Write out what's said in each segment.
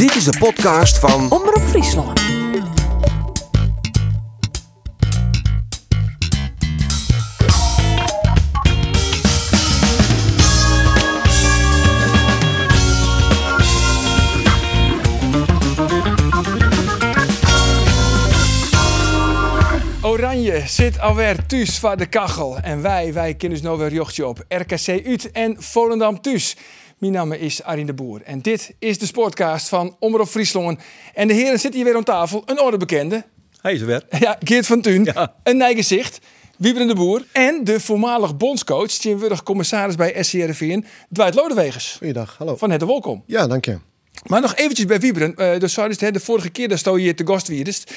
Dit is de podcast van Omroep Friesland. Oranje zit alweer thuis van de kachel. En wij, wij kunnen dus nou weer jochtje op. RKC Ut en Volendam thuis. Mijn naam is Arjen de Boer. En dit is de sportcast van Omroep Friesland. En de heren zitten hier weer aan tafel. Een orde bekende. Hij is er weer. Ja, Geert van Tuin. Ja. Een nijgezicht. Wieberen de Boer. En de voormalig bondscoach, tegenwoordig commissaris bij SCRVN, Dwight Lodewegers. Goeiedag, hallo. Van het welkom. Ja, dank je. Maar nog eventjes bij Wieberen. Eh dus de vorige keer dat je hier te gast wiedest.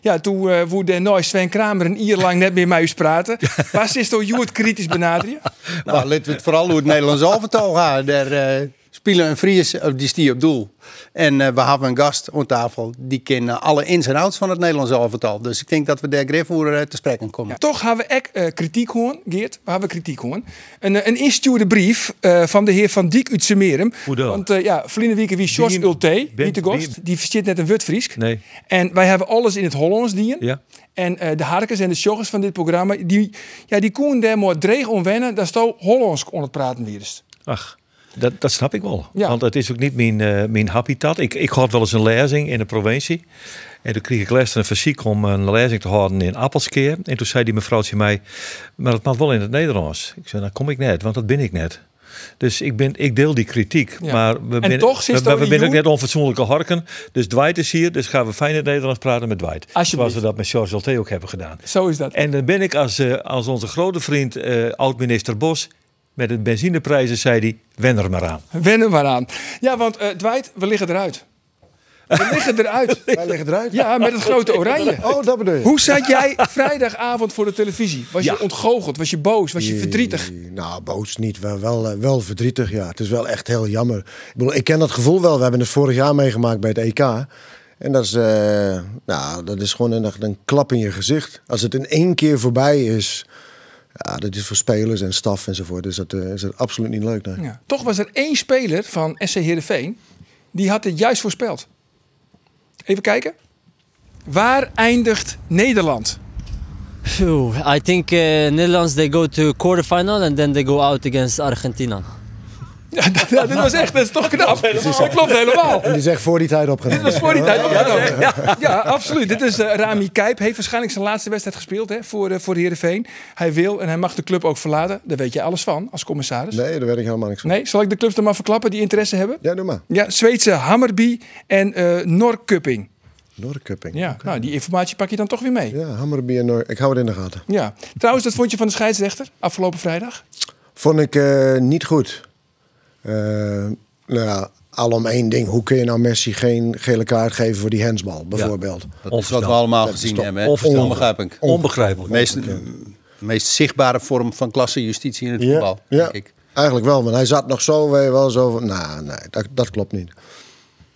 Ja, toen uh, woe de nooit Sven Kramer een uur lang net meer met u praten. Waar is toch Joert kritisch benaderen? Nou, laten we het vooral hoe het Nederlands elftal gaat. Daar eh, spelen een Fries, of die stier op doel. En eh, we hebben een gast aan tafel. Die kent alle ins en outs van het Nederlands elftal. Dus ik denk dat we daar greep voor eh, te spreken komen. Ja, toch hebben we ook eh, kritiek hoorn, Geert. We hebben kritiek hoorn. Een, eh, een instuurde brief eh, van de heer Van Diek uit Semerum. Hoe dan? Want eh, ja, verleden week wie Sjors Ulte, niet de gast. Die versteert net een Wurtfriesk. Nee. En wij hebben alles in het Hollands dien. Ja. En eh, de harkers en de sjoggers van dit programma, die, ja, die koen daar maar dreig onwennen. Dat sto Hollands on het praten weer Ach, dat, dat snap ik wel. Ja. Want het is ook niet mijn, eh, mijn habitat. Ik, ik had wel eens een lezing in de provincie. En toen kreeg ik les een fysiek om een lezing te houden in Appelskeer. En toen zei die mevrouwtje mij, maar dat mag wel in het Nederlands. Ik zei, nou kom ik net, want dat ben ik net. Dus ik, ben, ik deel die kritiek. Ja. Maar we, toch zit we, we zijn ook net onfatsoenlijke harken. Dus Dwight is hier, dus gaan we fijn in het Nederlands praten met Dwight. Zoals we dat met George Ulte ook hebben gedaan. Zo is dat. En dan ben ik als, eh, als onze grote vriend, eh, oud-minister Bos, met de benzineprijzen zei hij, wen er maar aan. Wennen maar aan. Ja, want eh Dwight, we liggen eruit. We liggen eruit. Wij liggen eruit. Ja, met het grote oranje. Oh, dat bedoel je. Hoe zat jij vrijdagavond voor de televisie? Was je ontgoocheld? Was je boos? Was je verdrietig? Nou, boos niet. Wel, wel, eh, wel verdrietig, ja. Het is wel echt heel jammer. Ik, bedoel, ik ken dat gevoel wel. We hebben het vorig jaar meegemaakt bij het EK. En dat is, eh, nou, dat is gewoon een, een klap in je gezicht. Als het in één keer voorbij is... Ja, dat is voor spelers en staf enzovoort. Dus dat eh, is dat absoluut niet leuk. Nee. Ja. Toch was er één speler van SC Heerenveen. Die had dit juist voorspeld. Even kijken. Waar eindigt Nederland? I think uh, Netherlands they go to quarterfinal and then they go out against Argentina. Ja, dat, dit was echt, dat is toch knap. Dat klopt helemaal. En die zegt voor die tijd opgenomen. Dit was voor die tijd opgenomen. Ja, ja, absoluut. Dit is eh, Rami Kijp. Heeft waarschijnlijk zijn laatste wedstrijd gespeeld hè, voor, eh voor de Heerenveen. Hij wil en hij mag de club ook verlaten. Daar weet je alles van als commissaris. Nee, daar weet ik helemaal niks van. Nee, zal ik de clubs dan maar verklappen die interesse hebben? Ja, doe maar. Ja, Zweedse Hammerby en eh Norrköping. Ja, nou, die informatie pak je dan toch weer mee. Ja, Hammerby en Noor. Ik hou het in de gaten. Ja. Trouwens, dat vond je van de scheidsrechter afgelopen vrijdag? Vond ik eh, niet goed. Eh, nou ja, al om één ding. Hoe kun je nou Messi geen gele kaart geven voor die hensbal, bijvoorbeeld? Dat is wat we allemaal Dat gezien hebben. hè? Onbegrijpelijk. Onbegrijpelijk. De meest, meest zichtbare vorm van klassejustitie in het Ja, voetbal, ja. denk ik. eigenlijk wel. Want hij zat nog zo, weet je wel, zo van... Nou, nee, dat, dat klopt niet.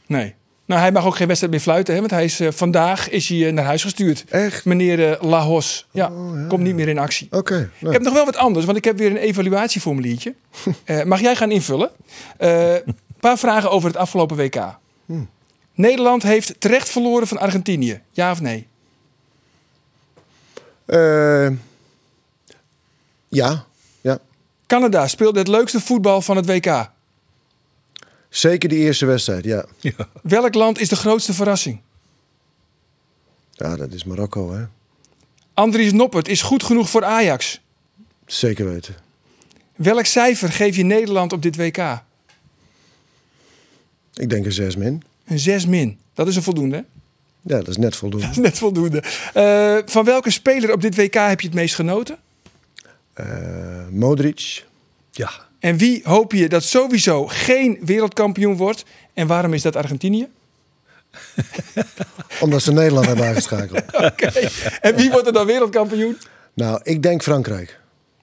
Nee. Nou, hij mag ook geen wedstrijd meer fluiten, hè, want hij is, eh, vandaag is hij eh, naar huis gestuurd. Echt? Meneer eh, Lahos. Ja, komt niet meer in actie. Oké. Ik heb nog wel wat anders, want ik heb weer een evaluatieformuliertje. Mag jij gaan invullen? Een paar vragen over het afgelopen WK. Nederland heeft terecht verloren van Argentinië. Ja of nee? Ja, ja. Canada speelde het leukste voetbal van het WK. Zeker die eerste wedstrijd, ja. Welk land is de grootste verrassing? Ja, dat is Marokko, hè. Andries Noppert is goed genoeg voor Ajax. Zeker weten. Welk cijfer geef je Nederland op dit WK? Ik denk een zes min. Een 6 min. Dat is een voldoende. hè? Ja, dat is net voldoende. Dat is net voldoende. Eh, van welke speler op dit WK heb je het meest genoten? Eh, Modric. Ja. En wie hoop je dat sowieso geen wereldkampioen wordt? En waarom is dat Argentinië? Omdat ze Nederland hebben uitgeschakeld. Oké. En wie wordt er dan wereldkampioen? Nou, ik denk Frankrijk.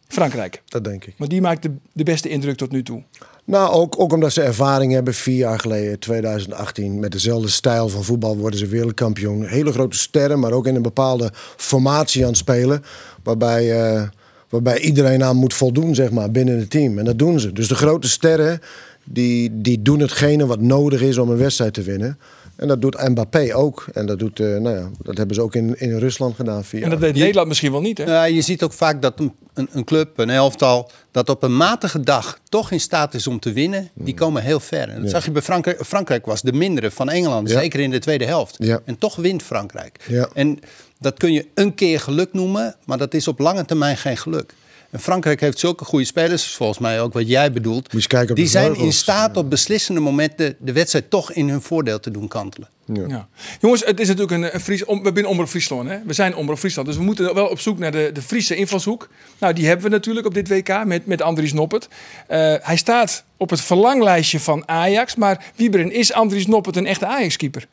Frankrijk. Dat denk ik. Maar die maakt de, de beste indruk tot nu toe. Nou, ook, ook omdat ze ervaring hebben. Vier jaar geleden, 2018, met dezelfde stijl van voetbal worden ze wereldkampioen. Hele grote sterren, maar ook in een bepaalde formatie aan het spelen. Waarbij, eh, waarbij iedereen aan moet voldoen, zeg maar, binnen het team. En dat doen ze. Dus de grote sterren, die, die doen hetgene wat nodig is om een wedstrijd te winnen. En dat doet Mbappé ook. En dat, doet, eh, nou ja, dat hebben ze ook in, in Rusland gedaan. Via. En dat deed Nederland misschien wel niet, hè? Ja, je ziet ook vaak dat een, een, een club, een elftal, dat op een matige dag toch in staat is om te winnen. Die komen heel ver. En dat zag je bij Frankrijk. Frankrijk was de mindere van Engeland, Ja. zeker in de tweede helft. Ja. En toch wint Frankrijk. Ja. En dat kun je een keer geluk noemen, maar dat is op lange termijn geen geluk. En Frankrijk heeft zulke goede spelers, volgens mij ook wat jij bedoelt. je eens kijken op die de zijn in staat op beslissende momenten de wedstrijd toch in hun voordeel te doen kantelen. Ja. Jongens, het is natuurlijk een, een Fries. Om, we zijn Omroep Friesland, hè? We zijn Omroep Friesland. Dus we moeten wel op zoek naar de, de Friese invalshoek. Nou, die hebben we natuurlijk op dit WK met, met Andries Noppert. Eh, hij staat op het verlanglijstje van Ajax. Maar Wieberen, is Andries Noppert een echte Ajax-keeper?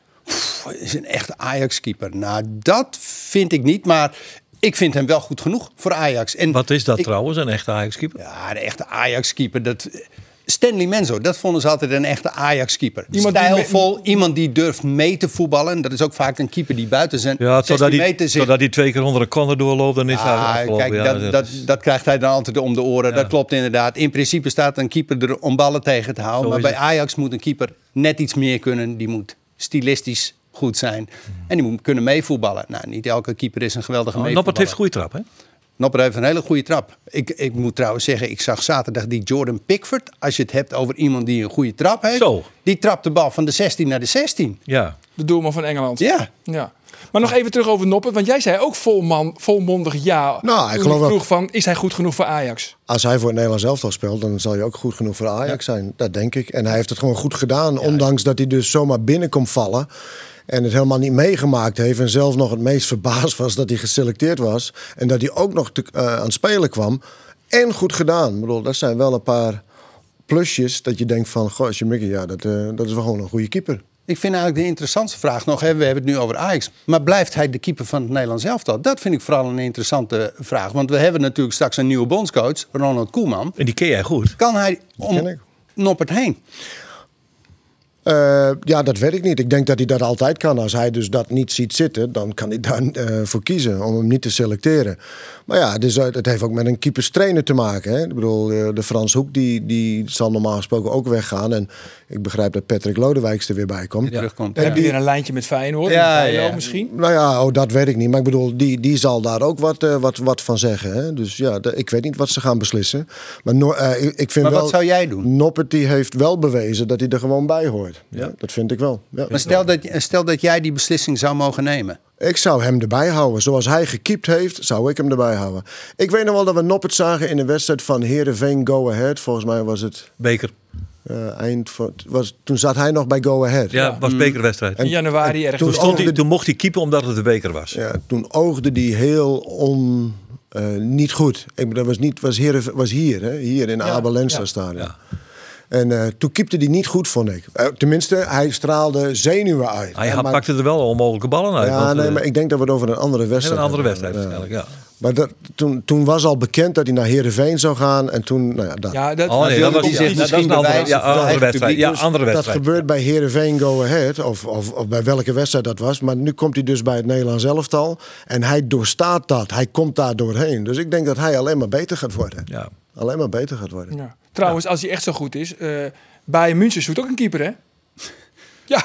Is een echte Ajax-keeper. Nou, dat vind ik niet, maar ik vind hem wel goed genoeg voor Ajax. En Wat is dat ik- trouwens, een echte Ajax-keeper? Ja, de echte Ajax-keeper. Dat... Stanley Menzo, dat vonden ze altijd een echte Ajax-keeper. Iemand die Stijlvol, iemand die durft mee te voetballen. Dat is ook vaak een keeper die buiten zijn Ja, 16 totdat hij, zit. totdat hij twee keer onder de corner doorloopt, dan is hij Ah, afgelopen. kijk, ja, dat, dat, dat krijgt hij dan altijd om de oren. Dat klopt inderdaad. In principe staat een keeper er om ballen tegen te houden. Zo Maar bij. Ajax moet een keeper net iets meer kunnen. Die moet stilistisch goed zijn. Hmm. En die moet kunnen meevoetballen. Nou, niet elke keeper is een geweldige Oh, meevoetballer. Noppert heeft goede trap, hè? Nopper heeft een hele goede trap. Ik, ik moet trouwens zeggen, ik zag zaterdag die Jordan Pickford. Als je het hebt over iemand die een goede trap heeft. Zo. Die trapt de bal van de 16 naar de 16. Ja. De doelman van Engeland. Ja. ja. Maar nog even terug over Noppert. Want jij zei ook volman, volmondig ja. Nou, ik geloof vroeg van, is hij goed genoeg voor Ajax? Als hij voor het Nederlands elftal speelt, dan zal hij ook goed genoeg voor Ajax zijn. Dat denk ik. En hij heeft het gewoon goed gedaan. ondanks dat hij dus zomaar binnen komt vallen. En het helemaal niet meegemaakt heeft. En zelf nog het meest verbaasd was dat hij geselecteerd was. En dat hij ook nog te, eh, aan het spelen kwam. En goed gedaan. Ik bedoel, dat zijn wel een paar plusjes. Dat je denkt van, goh, als je Mickey, ja, dat, eh, dat is wel gewoon een goede keeper. Ik vind eigenlijk de interessantste vraag nog. Hè, we hebben het nu over Ajax. Maar blijft hij de keeper van het Nederlands elftal? Dat vind ik vooral een interessante vraag. Want we hebben natuurlijk straks een nieuwe bondscoach, Ronald Koeman. En die ken jij goed. Kan hij ken om ik. Noppert heen? Eh, ja, dat weet ik niet. Ik denk dat hij dat altijd kan. Als hij dus dat niet ziet zitten, dan kan hij daar eh, voor kiezen om hem niet te selecteren. Maar ja, dus, het heeft ook met een keeperstrainer te maken. Hè? Ik bedoel, eh, de Frans Hoek die, die zal normaal gesproken ook weggaan. En ik begrijp dat Patrick Lodewijks er weer bij komt. Terugkomt. Dan heb je weer een lijntje met Feyenoord. Ja, Ja, ja. misschien. Nou ja, oh, dat weet ik niet. Maar ik bedoel, die, die zal daar ook wat, wat, wat van zeggen. Hè? Dus ja, de- ik weet niet wat ze gaan beslissen. Maar, no- eh, ik, ik vind Maar wel, wat zou jij doen? Noppert die heeft wel bewezen dat hij er gewoon bij hoort. Ja. dat vind ik wel. Ja. Maar stel dat, stel dat jij die beslissing zou mogen nemen. Ik zou hem erbij houden. Zoals hij gekiept heeft, zou ik hem erbij houden. Ik weet nog wel dat we Noppert zagen in een wedstrijd van Heerenveen Go Ahead. Volgens mij was het Beker. eh, eind van... Was, toen zat hij nog bij Go Ahead. Ja, was bekerwedstrijd. In januari ergens. toen stond oogde- hij, toen mocht hij keepen omdat het de beker was. Ja, toen oogde die heel on... eh, niet goed. Ik, bedoel, dat was, niet, was, Heeren, was hier, hè? hier in Abel Lenstra stadion. ja. En eh, toen keepte hij niet goed, vond ik. Eh, tenminste, hij straalde zenuwen uit. Hij had- maar- pakte er wel onmogelijke ballen uit. Ja, want, nee, eh, maar ik denk dat we het over een andere een wedstrijd andere hebben. wedstrijd Ja. waarschijnlijk, ja. Maar dat, toen, toen was al bekend dat hij naar Heerenveen zou gaan. En toen, nou ja, dat, Ja, dat, Oh nee, dat was, ja, dat een andere, bewijzen ja, andere wedstrijd. Ja, Dus andere dat wedstrijd. gebeurt bij Heerenveen Go Ahead. Of, of, of bij welke wedstrijd dat was. Maar nu komt hij dus bij het Nederlands elftal. En hij doorstaat dat. Hij komt daar doorheen. Dus ik denk dat hij alleen maar beter gaat worden. Ja. Alleen maar beter gaat worden. ja. Trouwens, als hij echt zo goed is. eh bij München zoekt ook een keeper, hè? Ja.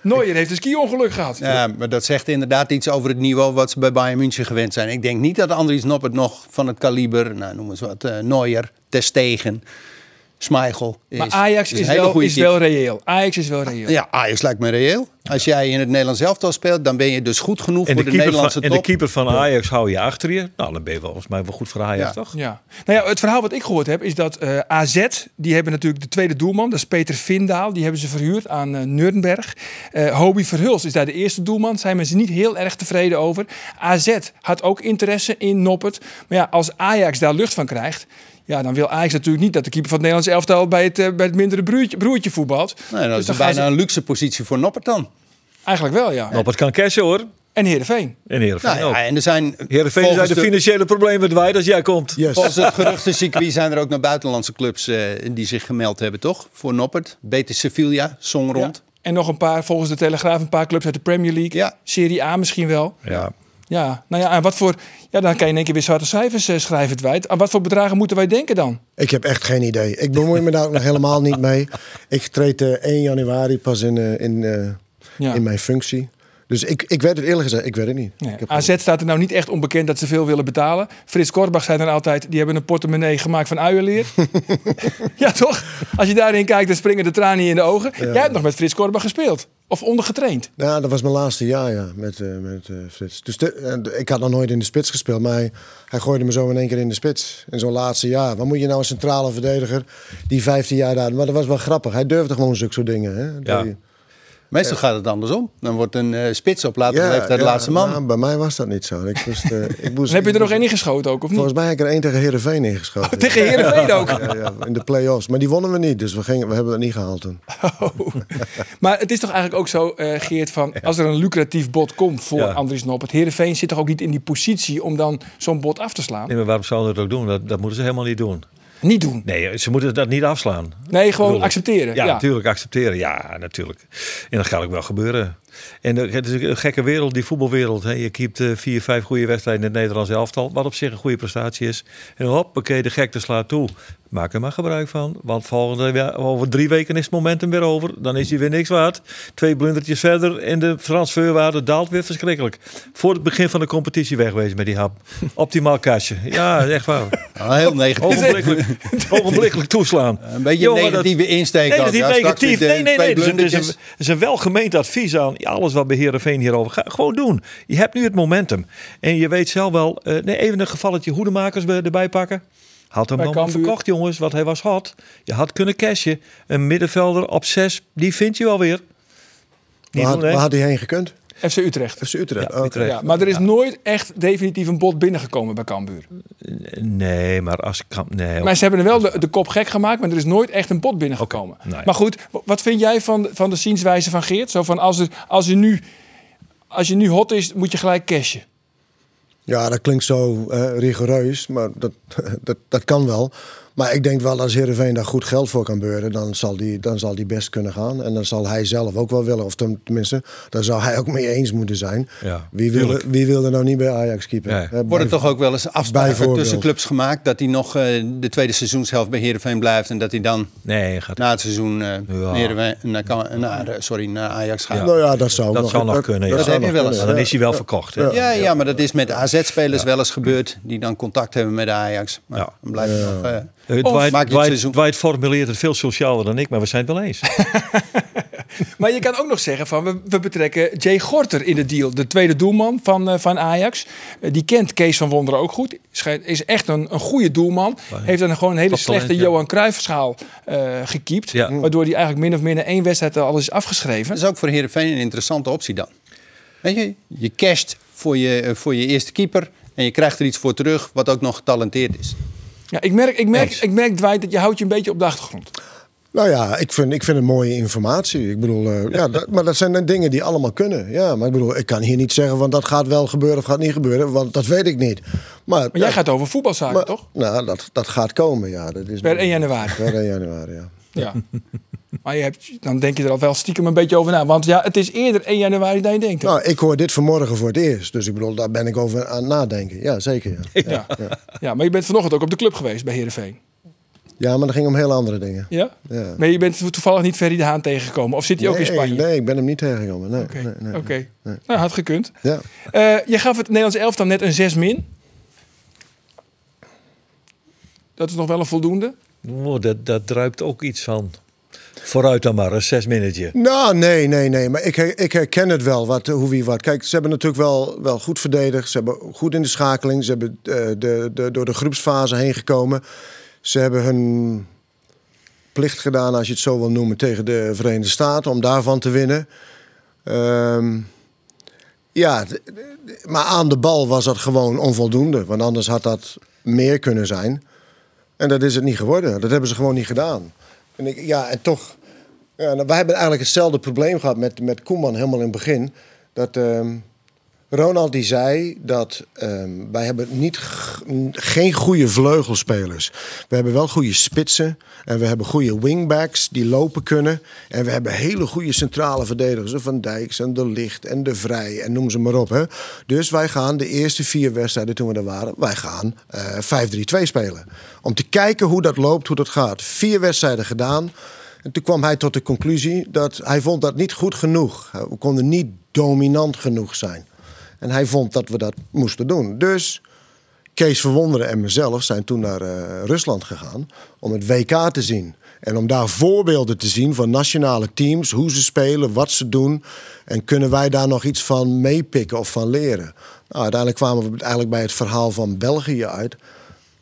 Neuer heeft een ski-ongeluk gehad. Ja, maar dat zegt inderdaad iets over het niveau wat ze bij Bayern München gewend zijn. Ik denk niet dat Andries Noppert nog van het kaliber, nou noem eens wat, eh Neuer, Ter Stegen, Schmeichel is. Maar Ajax is, wel, is wel reëel. Ajax is wel reëel. Ja, Ajax lijkt me reëel. Als jij in het Nederlands elftal speelt, dan ben je dus goed genoeg En voor de, de, keeper Nederlandse van, en de top. keeper van Ajax hou je achter je. Nou, dan ben je wel, volgens mij wel goed voor Ajax, Ja. toch? Ja. Nou ja, het verhaal wat ik gehoord heb is dat eh, AZ, die hebben natuurlijk de tweede doelman, dat is Peter Vindaal, die hebben ze verhuurd aan eh Nuremberg. Eh Hobie Verhulst is daar de eerste doelman, zijn mensen niet heel erg tevreden over. AZ had ook interesse in Noppert, maar ja, als Ajax daar lucht van krijgt, ja, dan wil Ajax natuurlijk niet dat de keeper van het Nederlands elftal bij het, eh, bij het mindere broertje, broertje voetbalt. Nee, dat Dus is dan gaan bijna ze- een luxe positie voor Noppert dan. Eigenlijk wel, ja. Op het kan cashen hoor. En Heerenveen. En Heerenveen Nou ook. ja, en er zijn Heerenveen zijn de de- financiële problemen kwijt als jij komt. Yes. Volgens het geruchtencircuit zijn er ook naar buitenlandse clubs eh, die zich gemeld hebben, toch? Voor Noppert. Betis Sevilla, Song Ja. rond. En nog een paar, volgens de Telegraaf, een paar clubs uit de Premier League. Ja. Serie A misschien wel. Ja. Ja, nou ja, en wat voor. Ja, dan kan je in één keer weer zwarte cijfers eh, schrijven, het wijd. Aan wat voor bedragen moeten wij denken dan? Ik heb echt geen idee. Ik bemoei me daar ook nog helemaal niet mee. Ik treed eh, 1 januari pas in, eh, in, eh, Ja. in mijn functie. Dus ik, ik weet het eerlijk gezegd, ik weet het niet. Nee, Ik heb- AZ staat er nou niet echt onbekend dat ze veel willen betalen. Frits Korbach zei dan altijd, die hebben een portemonnee gemaakt van uienleer. ja, toch? Als je daarin kijkt, dan springen de tranen in de ogen. Jij hebt nog met Frits Korbach gespeeld. Of ondergetraind. Ja, dat was mijn laatste jaar ja, met, eh, met eh, Frits. Dus de- eh, ik had nog nooit in de spits gespeeld, maar hij, hij gooide me zo in één keer in de spits. In zo'n laatste jaar. Wat moet je nou een centrale verdediger die 15 jaar daar... Maar dat was wel grappig. Hij durfde gewoon zulke soort dingen. Hè? Ja. Die- Meestal gaat het andersom. Dan wordt een eh, spits op latere leeftijd de ja, laatste man. nou, bij mij was dat niet zo. Ik moest, eh, ik moest, heb je er nog één ingeschoten ook, of niet? Volgens mij heb ik er één tegen Heerenveen ingeschoten. Tegen Heerenveen ook. Ja, ja, in de play-offs. Maar die wonnen we niet, dus we, gingen, we hebben het niet gehaald toen. Oh. Maar het is toch eigenlijk ook zo, eh, Geert, van als er een lucratief bod komt voor Ja. Andries Noppert. Heerenveen zit toch ook niet in die positie om dan zo'n bod af te slaan? Nee, maar waarom zouden ze dat ook doen? Dat, dat moeten ze helemaal niet doen. Niet doen. Nee, ze moeten dat niet afslaan. Nee, gewoon accepteren. Ja, Ja, natuurlijk accepteren. Ja, natuurlijk. En dat gaat ook wel gebeuren. En het is een gekke wereld, die voetbalwereld. Hè. Je keept eh, vier, vijf goede wedstrijden in het Nederlands elftal. Wat op zich een goede prestatie is. En hoppakee, de gekte slaat toe. Maak er maar gebruik van. Want volgende, over drie weken is het momentum weer over. Dan is hij weer niks waard. Twee blundertjes verder en de transferwaarde daalt weer verschrikkelijk. Voor het begin van de competitie wegwezen met die hap. Optimaal kastje. Ja, echt waar. Ah, heel negatief. Ogenblikkelijk, ogenblikkelijk toeslaan. Een beetje Jongen, negatieve insteek. Nee, ook. dat is niet Ja, negatief. Nee, nee, nee. Het is, een, het is een welgemeend advies aan alles wat bij Heerenveen hierover gaat. Gewoon doen. Je hebt nu het momentum. En je weet zelf wel... eh, nee, even een gevalletje hoedemakers bij- erbij pakken. Had hem Cambuur. verkocht, jongens. Want hij was hot. Je had kunnen cashen. Een middenvelder op zes, die vind je wel weer. Niet had, waar had hij heen gekund? FC Utrecht. FC Utrecht. Ja. Utrecht. Ja, maar er is nooit echt definitief een bod binnengekomen bij Cambuur. Nee, maar als kan... Nee, Maar ze hebben er wel de, de kop gek gemaakt, maar er is nooit echt een bod binnengekomen. Nee. Maar goed, wat vind jij van, van de zienswijze van Geert? Zo van als, er, als, je nu, als je nu hot is, moet je gelijk cashen. Ja, dat klinkt zo eh, rigoureus, maar dat, dat, dat kan wel. Maar ik denk wel als Heerenveen daar goed geld voor kan beuren, dan zal, die, dan zal die best kunnen gaan. En dan zal hij zelf ook wel willen, of ten- tenminste, daar zou hij ook mee eens moeten zijn. Ja, wie, wil, tuurlijk. wie wil er nou niet bij Ajax keeper? Nee. Bij- Worden toch ook wel eens afspraken tussen clubs gemaakt dat hij nog eh, de tweede seizoenshelft bij Heerenveen blijft en dat hij dan nee gaat na het seizoen eh, Ja. naar, Heerenveen- naar, eh, sorry, naar Ajax gaat. Ja. Nou ja, dat zou Dat zou nog kunnen, ja. Dat zou heb je nog wel eens. Dan is hij wel verkocht. Hè? Ja, ja, maar dat is met AZ-spelers wel eens gebeurd die dan contact hebben met de Ajax. Maar Ja. dan blijft het nog. eh, Eh, Dwight, maak het Dwight- seizoen- Dwight formuleert het veel socialer dan ik, maar we zijn het wel eens. Maar je kan ook nog zeggen van we, we betrekken Jay Gorter in de deal. De tweede doelman van, eh, van Ajax. Eh, die kent Kees van Wonderen ook goed. Schijnt- Is echt een, een goede doelman. Heeft dan gewoon een hele slechte ja. Johan Cruijff-schaal eh, gekiept. Ja. Waardoor hij eigenlijk min of meer in één wedstrijd al is afgeschreven. Dat is ook voor Heerenveen een interessante optie dan. Weet je, je casht voor je, voor je eerste keeper en je krijgt er iets voor terug wat ook nog getalenteerd is. Ja, ik merk, ik merk, Eens. ik merk Dwight, dat je houdt je een beetje op de achtergrond. Nou ja, ik vind, ik vind het mooie informatie. Ik bedoel, eh, ja, dat, maar dat zijn dan dingen die allemaal kunnen. Ja, maar ik bedoel, ik kan hier niet zeggen, want dat gaat wel gebeuren of gaat niet gebeuren, want dat weet ik niet. Maar, Maar jij gaat over voetbalzaken, maar- toch? Nou, dat, dat gaat komen, ja. Dat is Per 1 januari. Per 1 januari, ja. Ja. maar je hebt, dan denk je er al wel stiekem een beetje over na. Want ja, het is eerder 1 januari dan je denkt. hè? Nou, ik hoor dit vanmorgen voor het eerst. Dus ik bedoel, daar ben ik over aan het nadenken. Ja, zeker. Ja, ja. Ja. maar je bent vanochtend ook op de club geweest bij Heerenveen. ja maar dat ging om heel andere dingen. Ja? Ja. Maar je bent toevallig niet Ferry de Haan tegengekomen. Of zit hij ook in Spanje? Nee, ik ben hem niet tegengekomen. Nee, Oké, nee. Nou, had gekund. Ja. Eh, je gaf het Nederlands elftal net een 6 min. Dat is nog wel een voldoende. Oh, dat, dat druipt ook iets van. Vooruit dan maar, een zes minnetje. Nou, nee, nee, nee. Maar ik, ik herken het wel, wat, hoe wie wat. Kijk, ze hebben natuurlijk wel, wel goed verdedigd. Ze hebben goed in de schakeling. Ze hebben eh, de, de, door de groepsfase heen gekomen. Ze hebben hun plicht gedaan, als je het zo wil noemen, tegen de Verenigde Staten. Om daarvan te winnen. Ehm, ja, maar aan de bal was dat gewoon onvoldoende. Want anders had dat meer kunnen zijn. En dat is het niet geworden. Dat hebben ze gewoon niet gedaan. En ik, ja, en toch... Ja, nou, wij hebben eigenlijk hetzelfde probleem gehad met, met Koeman helemaal in het begin. Dat, ehm, Ronald die zei dat ehm, wij hebben niet, geen goede vleugelspelers. We hebben wel goede spitsen en we hebben goede wingbacks die lopen kunnen. En we hebben hele goede centrale verdedigers. Van Dijks en De Licht en De Vrij en noem ze maar op. Hè. Dus wij gaan de eerste vier wedstrijden toen we er waren, wij gaan eh 5-3-2 spelen. Om te kijken hoe dat loopt, hoe dat gaat. Vier wedstrijden gedaan. En toen kwam hij tot de conclusie dat hij vond dat niet goed genoeg. We konden niet dominant genoeg zijn. En hij vond dat we dat moesten doen. Dus Kees Verwonderen en mezelf zijn toen naar eh, Rusland gegaan om het WK te zien. En om daar voorbeelden te zien van nationale teams, hoe ze spelen, wat ze doen. En kunnen wij daar nog iets van meepikken of van leren? Nou, uiteindelijk kwamen we eigenlijk bij het verhaal van België uit.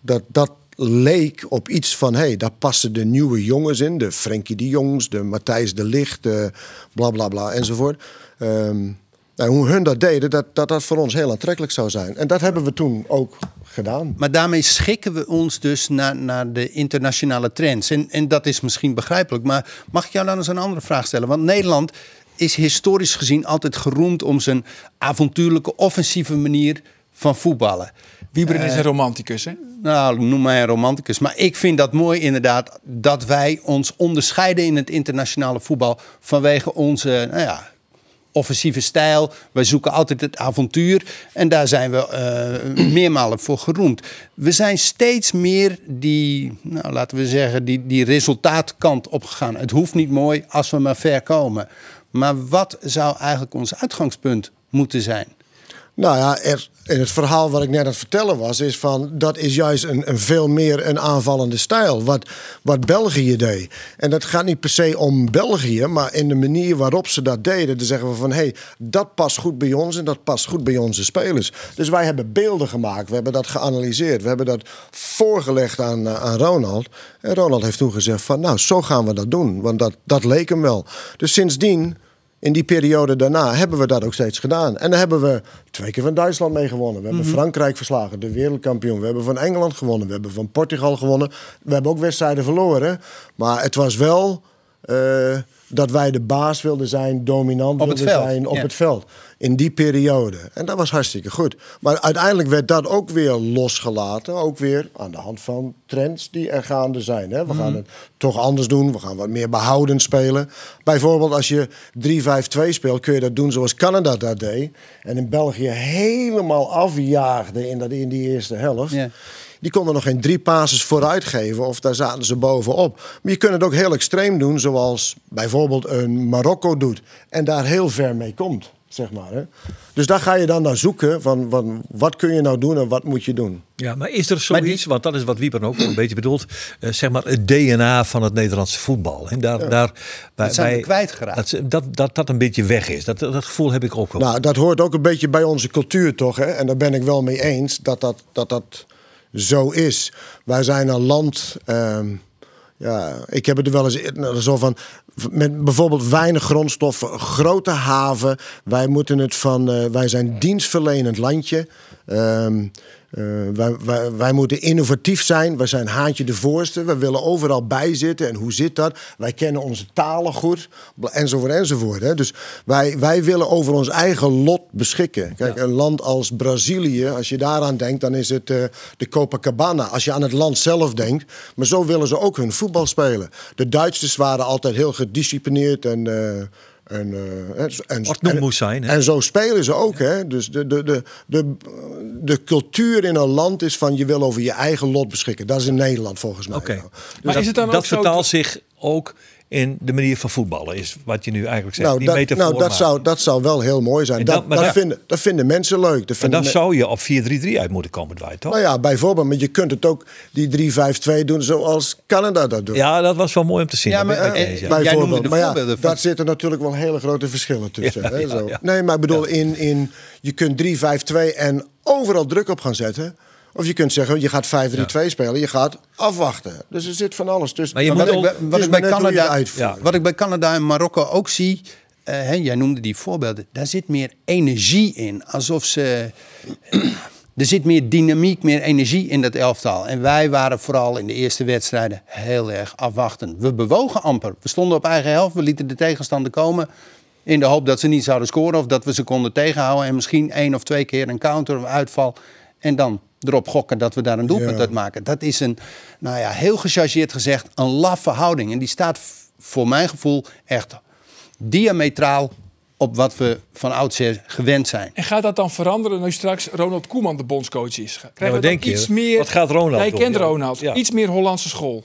Dat dat leek op iets van, hé, hey, daar passen de nieuwe jongens in. De Frenkie de Jongs, de Matthijs de Licht, de bla bla bla enzovoort. Ehm, nou, hoe hun dat deden, dat, dat dat voor ons heel aantrekkelijk zou zijn. En dat hebben we toen ook gedaan. Maar daarmee schikken we ons dus naar, naar de internationale trends. En, en dat is misschien begrijpelijk. Maar mag ik jou dan eens een andere vraag stellen? Want Nederland is historisch gezien altijd geroemd om zijn avontuurlijke, offensieve manier van voetballen. Wieberen is een romanticus, hè? Nou, noem mij een romanticus. Maar ik vind dat mooi inderdaad dat wij ons onderscheiden in het internationale voetbal vanwege onze nou ja, offensieve stijl. Wij zoeken altijd het avontuur en daar zijn we uh, meermalen voor geroemd. We zijn steeds meer die, nou, laten we zeggen, die, die resultaatkant opgegaan. Het hoeft niet mooi als we maar ver komen. Maar wat zou eigenlijk ons uitgangspunt moeten zijn? Nou ja, er, in het verhaal wat ik net aan het vertellen was, is van dat is juist een, een veel meer een aanvallende stijl. Wat, wat België deed. En dat gaat niet per se om België, maar in de manier waarop ze dat deden. Dan zeggen we van hé, hey, dat past goed bij ons en dat past goed bij onze spelers. Dus wij hebben beelden gemaakt, we hebben dat geanalyseerd, we hebben dat voorgelegd aan, aan Ronald. En Ronald heeft toen gezegd van nou, zo gaan we dat doen, want dat, dat leek hem wel. Dus sindsdien in die periode daarna hebben we dat ook steeds gedaan. En dan hebben we twee keer van Duitsland mee gewonnen. We hebben Mhm. Frankrijk verslagen, de wereldkampioen. We hebben van Engeland gewonnen. We hebben van Portugal gewonnen. We hebben ook wedstrijden verloren. Maar het was wel eh, dat wij de baas wilden zijn, dominant Op wilden zijn op ja. het veld. In die periode. En dat was hartstikke goed. Maar uiteindelijk werd dat ook weer losgelaten. Ook weer aan de hand van trends die er gaande zijn. Hè. We gaan het toch anders doen. We gaan wat meer behoudend spelen. Bijvoorbeeld als je 3-5-2 speelt, kun je dat doen zoals Canada dat deed. En in België helemaal afjaagde in, dat, in die eerste helft. Ja. Die konden nog geen drie passes vooruit geven of daar zaten ze bovenop. Maar je kunt het ook heel extreem doen, zoals bijvoorbeeld een Marokko doet. En daar heel ver mee komt, zeg maar. Hè? Dus daar ga je dan naar zoeken van, van wat kun je nou doen en wat moet je doen. Ja, maar is er zoiets, want dat is wat Wieper ook een beetje bedoelt, eh, zeg maar het DNA van het Nederlandse voetbal. En daar, daar, bij, Dat zijn we kwijtgeraakt. Dat, dat, dat dat een beetje weg is. Dat, dat gevoel heb ik ook wel. Nou, dat hoort ook een beetje bij onze cultuur, toch? Hè? En daar ben ik wel mee eens dat dat, dat, dat zo is. Wij zijn een land. ehm, ja, ik heb het er wel eens in- zo van. Met bijvoorbeeld weinig grondstoffen, grote haven. Wij moeten het van. eh, wij zijn dienstverlenend landje. Ehm, eh, wij, wij, wij moeten innovatief zijn. Wij zijn haantje de voorste. We willen overal bij zitten. En hoe zit dat? Wij kennen onze talen goed. Enzovoort, enzovoort. Hè? Dus wij, wij willen over ons eigen lot beschikken. Kijk, een land als Brazilië, als je daaraan denkt, dan is het eh, de Copacabana. Als je aan het land zelf denkt. Maar zo willen ze ook hun voetbal spelen. De Duitsers waren altijd heel gedisciplineerd en. eh, en, eh, en, en, en- moest zijn, hè? En zo spelen ze ook. Hè? Dus de, de, de, de, de cultuur in een land is van je wil over je eigen lot beschikken. Dat is in Nederland volgens mij. Oké. nou. Maar dat, is het dan dat ook zo vertaalt zich ook in de manier van voetballen, is wat je nu eigenlijk zegt. Nou, Die dat, metafoor nou dat, maken. zou, dat zou wel heel mooi zijn. En Dat, dat- maar dat, dat- vinden, dat vinden mensen leuk. Dat En vinden dan me- zou je op 4-3-3 uit moeten komen, Dwight, toch? Nou ja, bijvoorbeeld. Maar je kunt het ook die 3-5-2 doen zoals Canada dat doet. Ja, dat was wel mooi om te zien. Ja, maar, je eh, eens, ja. Bijvoorbeeld. de Maar ja, voorbeelden van- daar zitten natuurlijk wel hele grote verschillen tussen. Ja, hè, ja, zo. ja. Nee, maar ik bedoel, in, in, je kunt 3-5-2 en overal druk op gaan zetten. Of je kunt zeggen, je gaat 5-3-2 spelen, je gaat afwachten. Dus er zit van alles tussen. Maar je Maar moet wat, ik, bij- wat, ik je Canada, ja, wat ik bij Canada en Marokko ook zie, eh, hè, jij noemde die voorbeelden, daar zit meer energie in. Alsof ze. Er zit meer dynamiek, meer energie in dat elftal. En wij waren vooral in de eerste wedstrijden heel erg afwachtend. We bewogen amper. We stonden op eigen helft, we lieten de tegenstander komen. In de hoop dat ze niet zouden scoren of dat we ze konden tegenhouden. En misschien één of twee keer een counter of uitval. En dan erop gokken dat we daar een doelpunt Ja. uit maken. Dat is een, nou ja, heel gechargeerd gezegd, een laffe houding. En die staat voor mijn gevoel echt diametraal op wat we van oudsher gewend zijn. En gaat dat dan veranderen nu straks Ronald Koeman de bondscoach is? Krijgen wat we dan denk je? iets meer... Wat gaat Ronald Jij doen? kent. Ronald. Ja. Iets meer Hollandse school.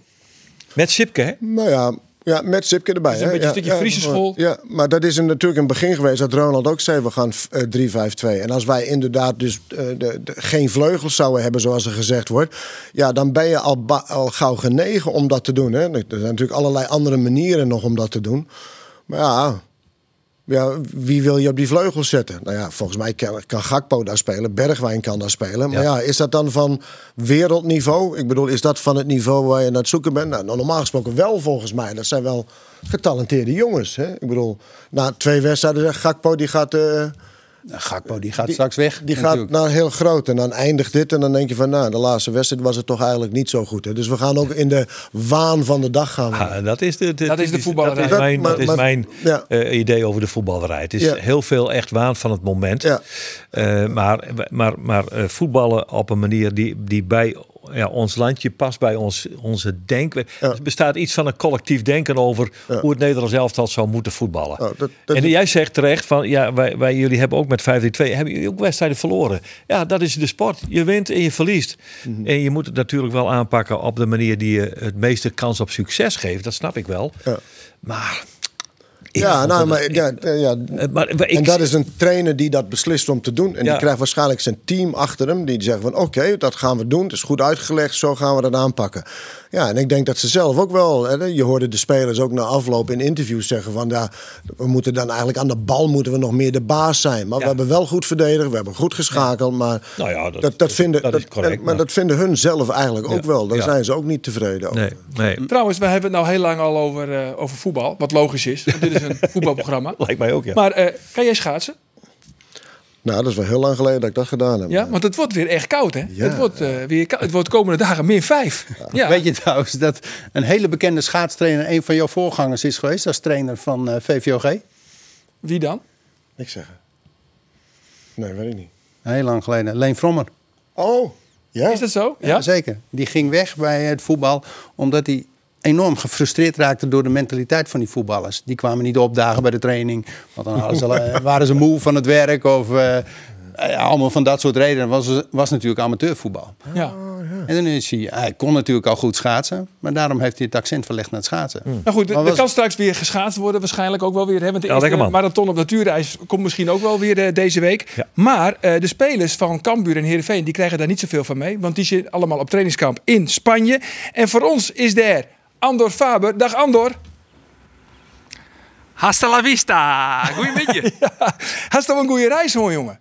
Met Sipke, hè? Nou ja, ja met Sipke erbij. is een hè. beetje een ja, stukje Friese school. Ja, maar dat is een, natuurlijk een begin geweest dat Ronald ook zei: we gaan eh, 3-5-2. En als wij inderdaad dus eh, de, de- geen vleugels zouden hebben, zoals er gezegd wordt, ja, dan ben je al, al gauw genegen om dat te doen. Hè. Er zijn natuurlijk allerlei andere manieren nog om dat te doen. Maar ja. Ja, wie wil je op die vleugels zetten? Nou ja, volgens mij kan, kan Gakpo daar spelen, Bergwijn kan daar spelen. Maar ja. is dat dan van wereldniveau? Ik bedoel, is dat van het niveau waar je naar het zoeken bent? Nou, normaal gesproken wel volgens mij. Dat zijn wel getalenteerde jongens. Hè? Ik bedoel, na twee wedstrijden zegt Gakpo, die gaat, eh, Nou, Gakpo die gaat straks weg. die gaat naar heel groot. En dan eindigt dit en dan denk je van, nou, de laatste wedstrijd was het toch eigenlijk niet zo goed. Hè? Dus we gaan ook in de waan van de dag gaan. Ah, dat is de, Dat is de voetballerij. Dat is mijn, Dat- dat is mijn ja. eh, idee over de voetballerij. Het is Ja. heel veel echt waan van het moment. Ja. Eh, maar maar, maar eh, voetballen op een manier die, die bij ja, ons landje past, bij ons, onze denken. Ja. Er bestaat iets van een collectief denken over Ja. hoe het Nederlands elftal zou moeten voetballen. Dat- dat- en jij zegt terecht van ja, wij, wij jullie hebben ook met 5-2 hebben jullie ook wedstrijden verloren. Ja, dat is de sport. Je wint en je verliest. Mhm. En je moet het natuurlijk wel aanpakken op de manier die je het meeste kans op succes geeft. Dat snap ik wel. Maar Ja, nou, maar, ik- ja, eh, ja, eh, maar ik, en dat is een trainer die dat beslist om te doen. En Ja. die krijgt waarschijnlijk zijn team achter hem. Die zeggen van oké, dat gaan we doen. Het is goed uitgelegd, zo gaan we dat aanpakken. Ja, en ik denk dat ze zelf ook wel... Hè, je hoorde de spelers ook na afloop in interviews zeggen van... Ja, we moeten dan eigenlijk aan de bal moeten we nog meer de baas zijn. Maar Ja. we hebben wel goed verdedigd, we hebben goed geschakeld. Maar Nou ja, dat- dat, dat, vinden, dat is correct, maar, maar- dat vinden hun zelf eigenlijk ook wel. Daar Ja. zijn ze ook niet tevreden over. nee, nee. Trouwens, we hebben het nou heel lang al over, eh, over voetbal. Wat logisch is, dit is een voetbalprogramma. Lijkt mij ook, ja. Maar eh, kan jij schaatsen? Nou, dat is wel heel lang geleden dat ik dat gedaan heb. Ja, want het wordt weer echt koud, hè? Ja. Het, wordt, eh, weer koud. het wordt de komende dagen min 5. Ja. Weet je trouwens dat een hele bekende schaatstrainer... een van jouw voorgangers is geweest als trainer van eh, VVOG? Wie dan? Ik zeg het. Nee, weet ik niet. Heel lang geleden. Leen Frommer. Oh, ja? Is dat zo? Ja, zeker. Die ging weg bij het voetbal omdat hij enorm gefrustreerd raakte door de mentaliteit van die voetballers. Die kwamen niet opdagen bij de training, want dan hadden ze, eh, waren ze moe van het werk of eh, eh, allemaal van dat soort redenen. Was, was natuurlijk amateurvoetbal. Ja. En dan is hij, hij kon natuurlijk al goed schaatsen, maar daarom heeft hij het accent verlegd naar het schaatsen. Nou goed, er was- kan straks weer geschaatst worden, waarschijnlijk ook wel weer. Hè? Want de Ja, eerste marathon op natuurreis komt misschien ook wel weer eh, deze week. Ja. Maar eh, de spelers van Cambuur en Heerenveen, die krijgen daar niet zoveel van mee. Want die zitten allemaal op trainingskamp in Spanje. En voor ons is daar Andor Faber. Dag Andor. Hasta la vista. Goedemiddag. Hast toch een goede reis hoor, jongen?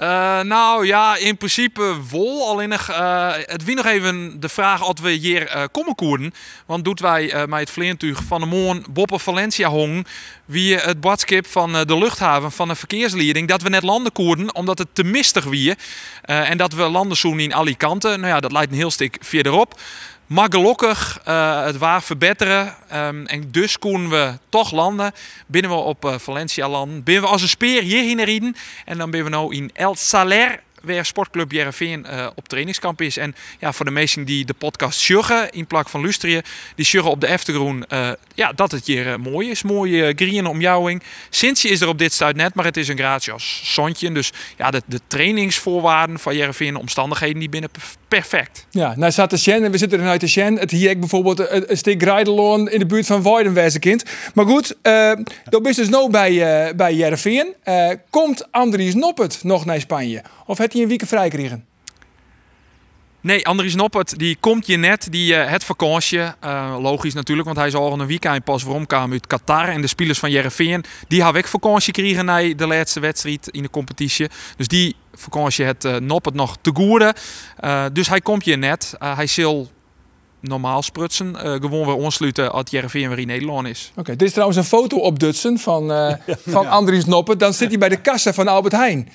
Eh, nou ja, in principe vol. Alleen nog, eh, het wie nog even de vraag of we hier eh komen koeren. Want doet wij eh met het vleentuig van de Moon Boppe Valencia hong. Wie het badskip van de luchthaven van de verkeersleiding. Dat we net landen koeren omdat het te mistig wie. En dat we landen zoen in Alicante. Nou ja, dat lijkt een heel stuk verderop. Maar gelukkig, eh, het waar verbeteren. Ehm, en dus konden we toch landen. Binnen we op eh, Valencia landen. Binnen we als een speer hierheen rijden. En dan ben we nou in El Saler. Waar sportclub Jereveen eh op trainingskamp is. En ja, voor de meesten die de podcast sjuggen in plak van Lustrië. Die sjuggen op de Eftergroen. ja, dat het hier mooi is. Mooie uh, green omjouwing. Sintje is er op dit stuit net. Maar het is een gratis zonnetje. Dus ja, de, de trainingsvoorwaarden van Jereveen. Omstandigheden die binnen perfect. Ja, nou staat de Sjen en we zitten er uit de Sjen. Het hier bijvoorbeeld een, een stuk in de buurt van Weidenwezenkind. Maar goed, eh dat is dus nou bij, eh bij Jereveen. Eh, komt Andries Noppert nog naar Spanje? Of heeft hij een week vrij gekregen? Nee, Andries Noppert, die komt je net, die eh, het vakantie. eh, logisch natuurlijk, want hij is al een weekend pas vooromkomen uit Qatar. En de spelers van Jereveen, die hebben ik vakantie gekregen na de laatste wedstrijd in de competitie. Dus die vakantie het eh, Noppert nog te goede. Eh, dus hij komt je net. Hij zal normaal sprutsen. eh, gewoon weer ontsluiten als Jereveen weer in Nederland is. Oké, dit is trouwens een foto op Dutsen van, eh, van Andries Noppert. Dan zit hij bij de kassa van Albert Heijn.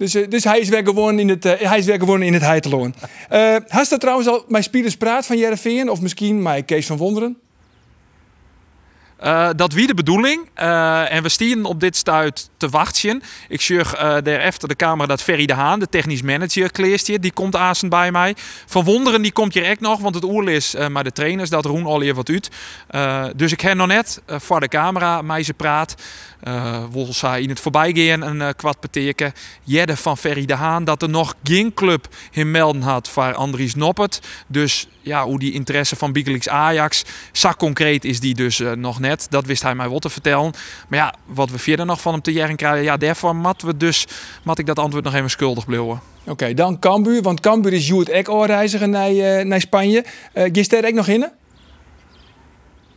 Dus, eh, dus hij is weer gewoon in het, eh, hij is gewoon in het Heiteloon. Eh Hast dat trouwens al mijn spelers praat van Jereveen? Of misschien mijn Kees van Wonderen? Eh, dat wie de bedoeling. Eh, en we stieren op dit stuit te wachten. Ik zorg uh, daar efter de camera dat Ferry de Haan, de technisch manager, kleest hier. Die komt aansend bij mij. Van Wonderen die komt hier echt nog, want het oerl is maar de trainers dat Roen al hier wat uit. dus ik heb nog net voor de camera mij praat. Uh, zei in het voorbijgaan een uh, kwart beteken. Jedde van Ferry de Haan dat er nog geen club hem melden had voor Andries Noppert. Dus ja, hoe die interesse van Bigelix Ajax. Zo concreet is die dus uh, nog net. Dat wist hij mij wat te vertellen. Maar ja, wat we verder nog van hem te jaren krijgen. Ja, daarvoor mat we dus, mat ik dat antwoord nog even schuldig blijven. Oké, okay, dan Cambuur. Want Cambuur is Jules Ek reiziger naar, naar Spanje. Uh, Gist er ook nog in?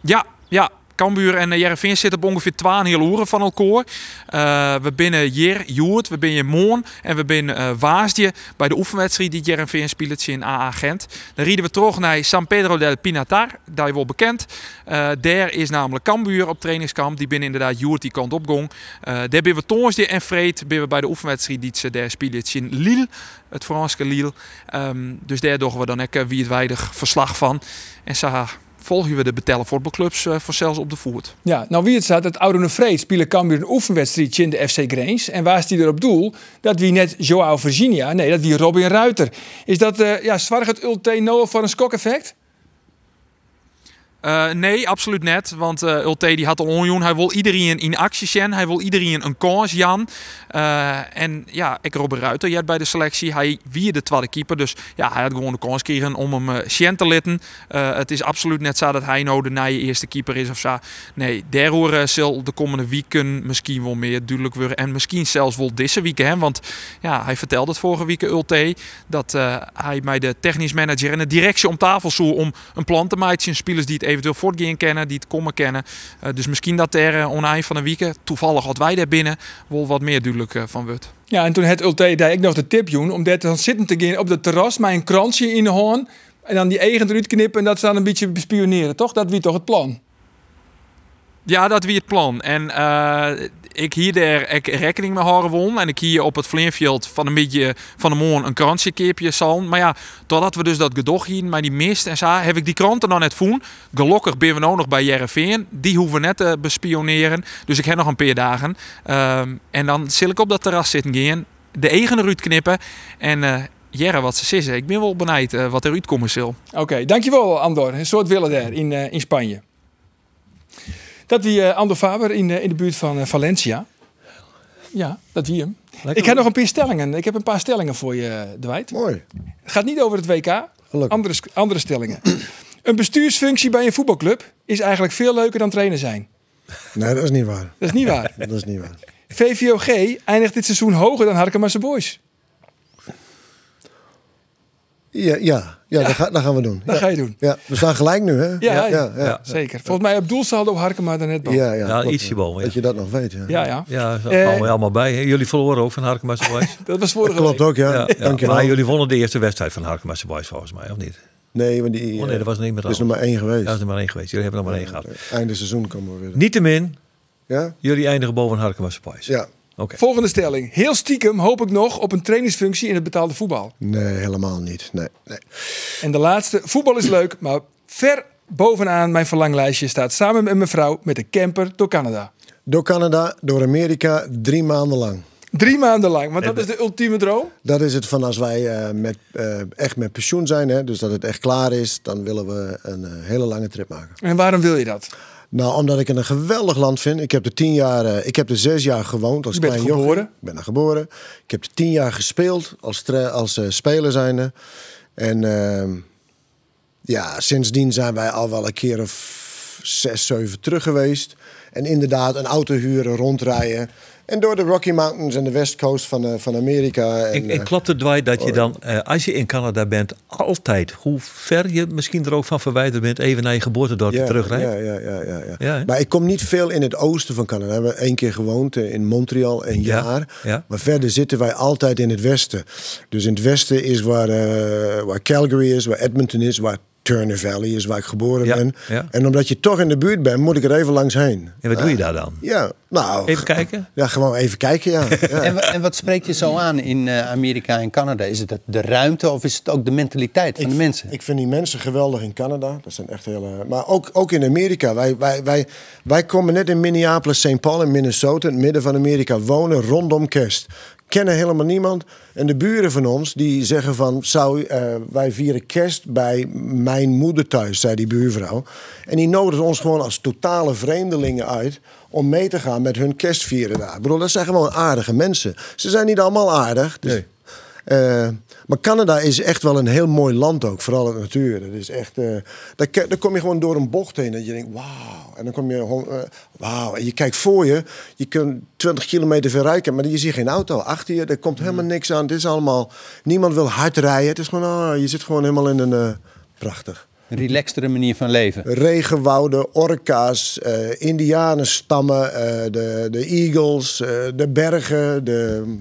Ja, ja, Cambuur en Jereveen eh, zitten op ongeveer 12 uren van elkaar. Uh, we binnen hier Joert, we binnen Moon en we binnen uh, bij de oefenwedstrijd die Jereveen speelt in AA Gent. Dan rieden we terug naar San Pedro del Pinatar, daar je wel bekend. Uh, daar is namelijk Cambuur op trainingskamp. Die binnen inderdaad Joert die kant op gong. daar ben we Toonsdje en we bij de oefenwedstrijd die ze daar spelen in Lille, het Franse Lille. Um, dus daar doen we dan ook wie het weinig verslag van. En zo volgen we de betellen voetbalclubs uh, voor zelfs op de voet. Ja, nou wie het staat, het Oude Vreed spelen een oefenwedstrijd in de FC Greens. En waar is die er op doel? Dat wie net Joao Virginia, nee, dat wie Robin Ruiter. Is dat, uh, ja, zwaar het Noah voor een skok-effect? Uh, nee, absoluut net. Want uh, Ulte die had al onjoen. Hij wil iedereen in actie zien. Hij wil iedereen een kans Jan. Uh, en ja, ik Robert Ruiter jij bij de selectie. Hij wie de tweede keeper. Dus ja, hij had gewoon de kans gekregen om hem uh, te litten. het is absoluut net zo dat hij nou de nieuwe eerste keeper is of zo. Nee, daar horen zal de komende weken misschien wel meer duidelijk worden. En misschien zelfs wel deze week. Hè? Want ja, hij vertelde het vorige week Ulte. Dat hij mij de technisch manager en de directie om tafel zoek om een plan te maken. Spelers die het eventueel voortgaan kennen, die het komen kennen. Uh, dus misschien dat er uh, oneind van een week, toevallig wat wij daar binnen, wel wat meer duidelijk van wordt. Ja, en toen het Ulte daar ik nog de tip doen om daar dan zitten te gaan op de terras met een kransje in de hoorn en dan die eigen eruit knippen en dat ze dan een beetje bespioneren, toch? Dat wie toch het plan? Ja, dat wie het plan. En ik hier rekening mee houden won. En ik hier op het Vleenveld van een beetje van de morgen een krantje keepje zal. Maar ja, doordat we dus dat gedocht hier, maar die mist en zo, heb ik die kranten dan net voen. Gelukkig ben we nou nog bij Jereveen. Die hoeven net te bespioneren. Dus ik heb nog een paar dagen. Um, en dan zil ik op dat terras zitten gaan. De eigen ruut knippen. En uh, Jerre, wat ze zeggen. Ik ben wel benijd uh, wat er uitkomen zal. Oké, dankjewel Andor. Een soort willen daar in, uh, in Spanje. Dat wie uh, Ando Faber in, uh, in de buurt van uh, Valencia. Ja, dat wie hem. Lekker ik heb nog een paar stellingen. Ik heb een paar stellingen voor je, Dwight. Mooi. Het gaat niet over het WK. Andere, andere stellingen. een bestuursfunctie bij een voetbalclub is eigenlijk veel leuker dan trainer zijn. Nee, dat is niet waar. Dat is niet waar. dat is niet waar. VVOG eindigt dit seizoen hoger dan Harkemasse Boys. Ja, ja, ja, Dat, ga, dat, gaan we doen. Dat ga je doen. Ja, we staan gelijk nu, hè? Ja, ja, ja, ja zeker. Volgens mij op doelsaldo Harkema er net boven. Ja, ja, ja ietsje boven. Dat je dat nog weet, ja. Ja, ja. Ja, dat we allemaal bij. Jullie verloren ook van Harkema Boys. dat was vorige dat klopt ook, ja. Dank je. Maar jullie wonnen de eerste wedstrijd van Harkema Boys, volgens mij, of niet? Nee, maar die... Oh nee, dat was niet meer Dat is nummer één geweest. Dat is nummer één geweest. Jullie hebben nog maar één gehad. Einde seizoen komen we weer. Niettemin, ja? jullie eindigen boven Harkema Boys. Ja. Okay. Volgende stelling. Heel stiekem hoop ik nog op een trainingsfunctie in het betaalde voetbal. Nee, helemaal niet. Nee, nee. En de laatste. Voetbal is leuk, maar ver bovenaan mijn verlanglijstje staat samen met mijn vrouw met de camper door Canada. Door Canada, door Amerika, drie maanden lang. Drie maanden lang, want dat is de ultieme droom? Dat is het van als wij uh, met, uh, echt met pensioen zijn, hè, dus dat het echt klaar is, dan willen we een uh, hele lange trip maken. En waarom wil je dat? Nou, omdat ik het een geweldig land vind. Ik heb er tien jaar, uh, ik heb er zes jaar gewoond als je klein geboren? Ik ben er geboren. Ik heb er tien jaar gespeeld als, als uh, speler zijnde. En uh, ja, sindsdien zijn wij al wel een keer of zes, zeven terug geweest. En inderdaad, een auto huren, rondrijden. En door de Rocky Mountains en de West Coast van, uh, van Amerika. En, en, en klopt het, Dwight, dat je dan, uh, als je in Canada bent, altijd, hoe ver je misschien er ook van verwijderd bent, even naar je geboortedorp ja, terugrijdt? Ja, ja, ja, ja, ja. ja maar ik kom niet veel in het oosten van Canada. We hebben één keer gewoond in Montreal, een jaar. Ja. Maar verder zitten wij altijd in het westen. Dus in het westen is waar, waar Calgary is, waar Edmonton is, waar Turner Valley is waar ik geboren Ja, ben. ja. En omdat je toch in de buurt bent, moet ik er even langs heen. En wat doe je daar dan? Ja, nou... Even kijken. Ja, gewoon even kijken, ja. ja. En, en wat spreekt je zo aan in eh, Amerika en Canada? Is het het de ruimte of is het ook de mentaliteit van de mensen? Ik vind die mensen geweldig in Canada. Dat zijn echt hele. Maar ook, ook in Amerika. Wij, wij, wij, wij komen net in Minneapolis, St. Paul in Minnesota, in het midden van Amerika, wonen rondom kerst. Kennen helemaal niemand. En de buren van ons die zeggen van, zou, eh, wij vieren kerst bij mijn moeder thuis, zei die buurvrouw. En die nodigt ons gewoon als totale vreemdelingen uit om mee te gaan met hun kerstvieren daar. Ik bedoel, dat zijn gewoon aardige mensen. Ze zijn niet allemaal aardig. Dus, Nee. Eh, maar Canada is echt wel een heel mooi land ook, vooral het natuur. Dat is echt, eh, daar, daar kom je gewoon door een bocht heen dat je denkt, wauw. En dan kom je eh, wauw. En je kijkt voor je, je kunt 20 kilometer verrijken, maar je ziet geen auto achter je. Er komt helemaal niks aan. Het is allemaal, niemand wil hard rijden. Het is gewoon, ah, je zit gewoon helemaal in een, prachtig. Relaxtere manier van leven. Regenwouden, orka's, eh indianenstammen, eh, de, de eagles, eh, de bergen. De-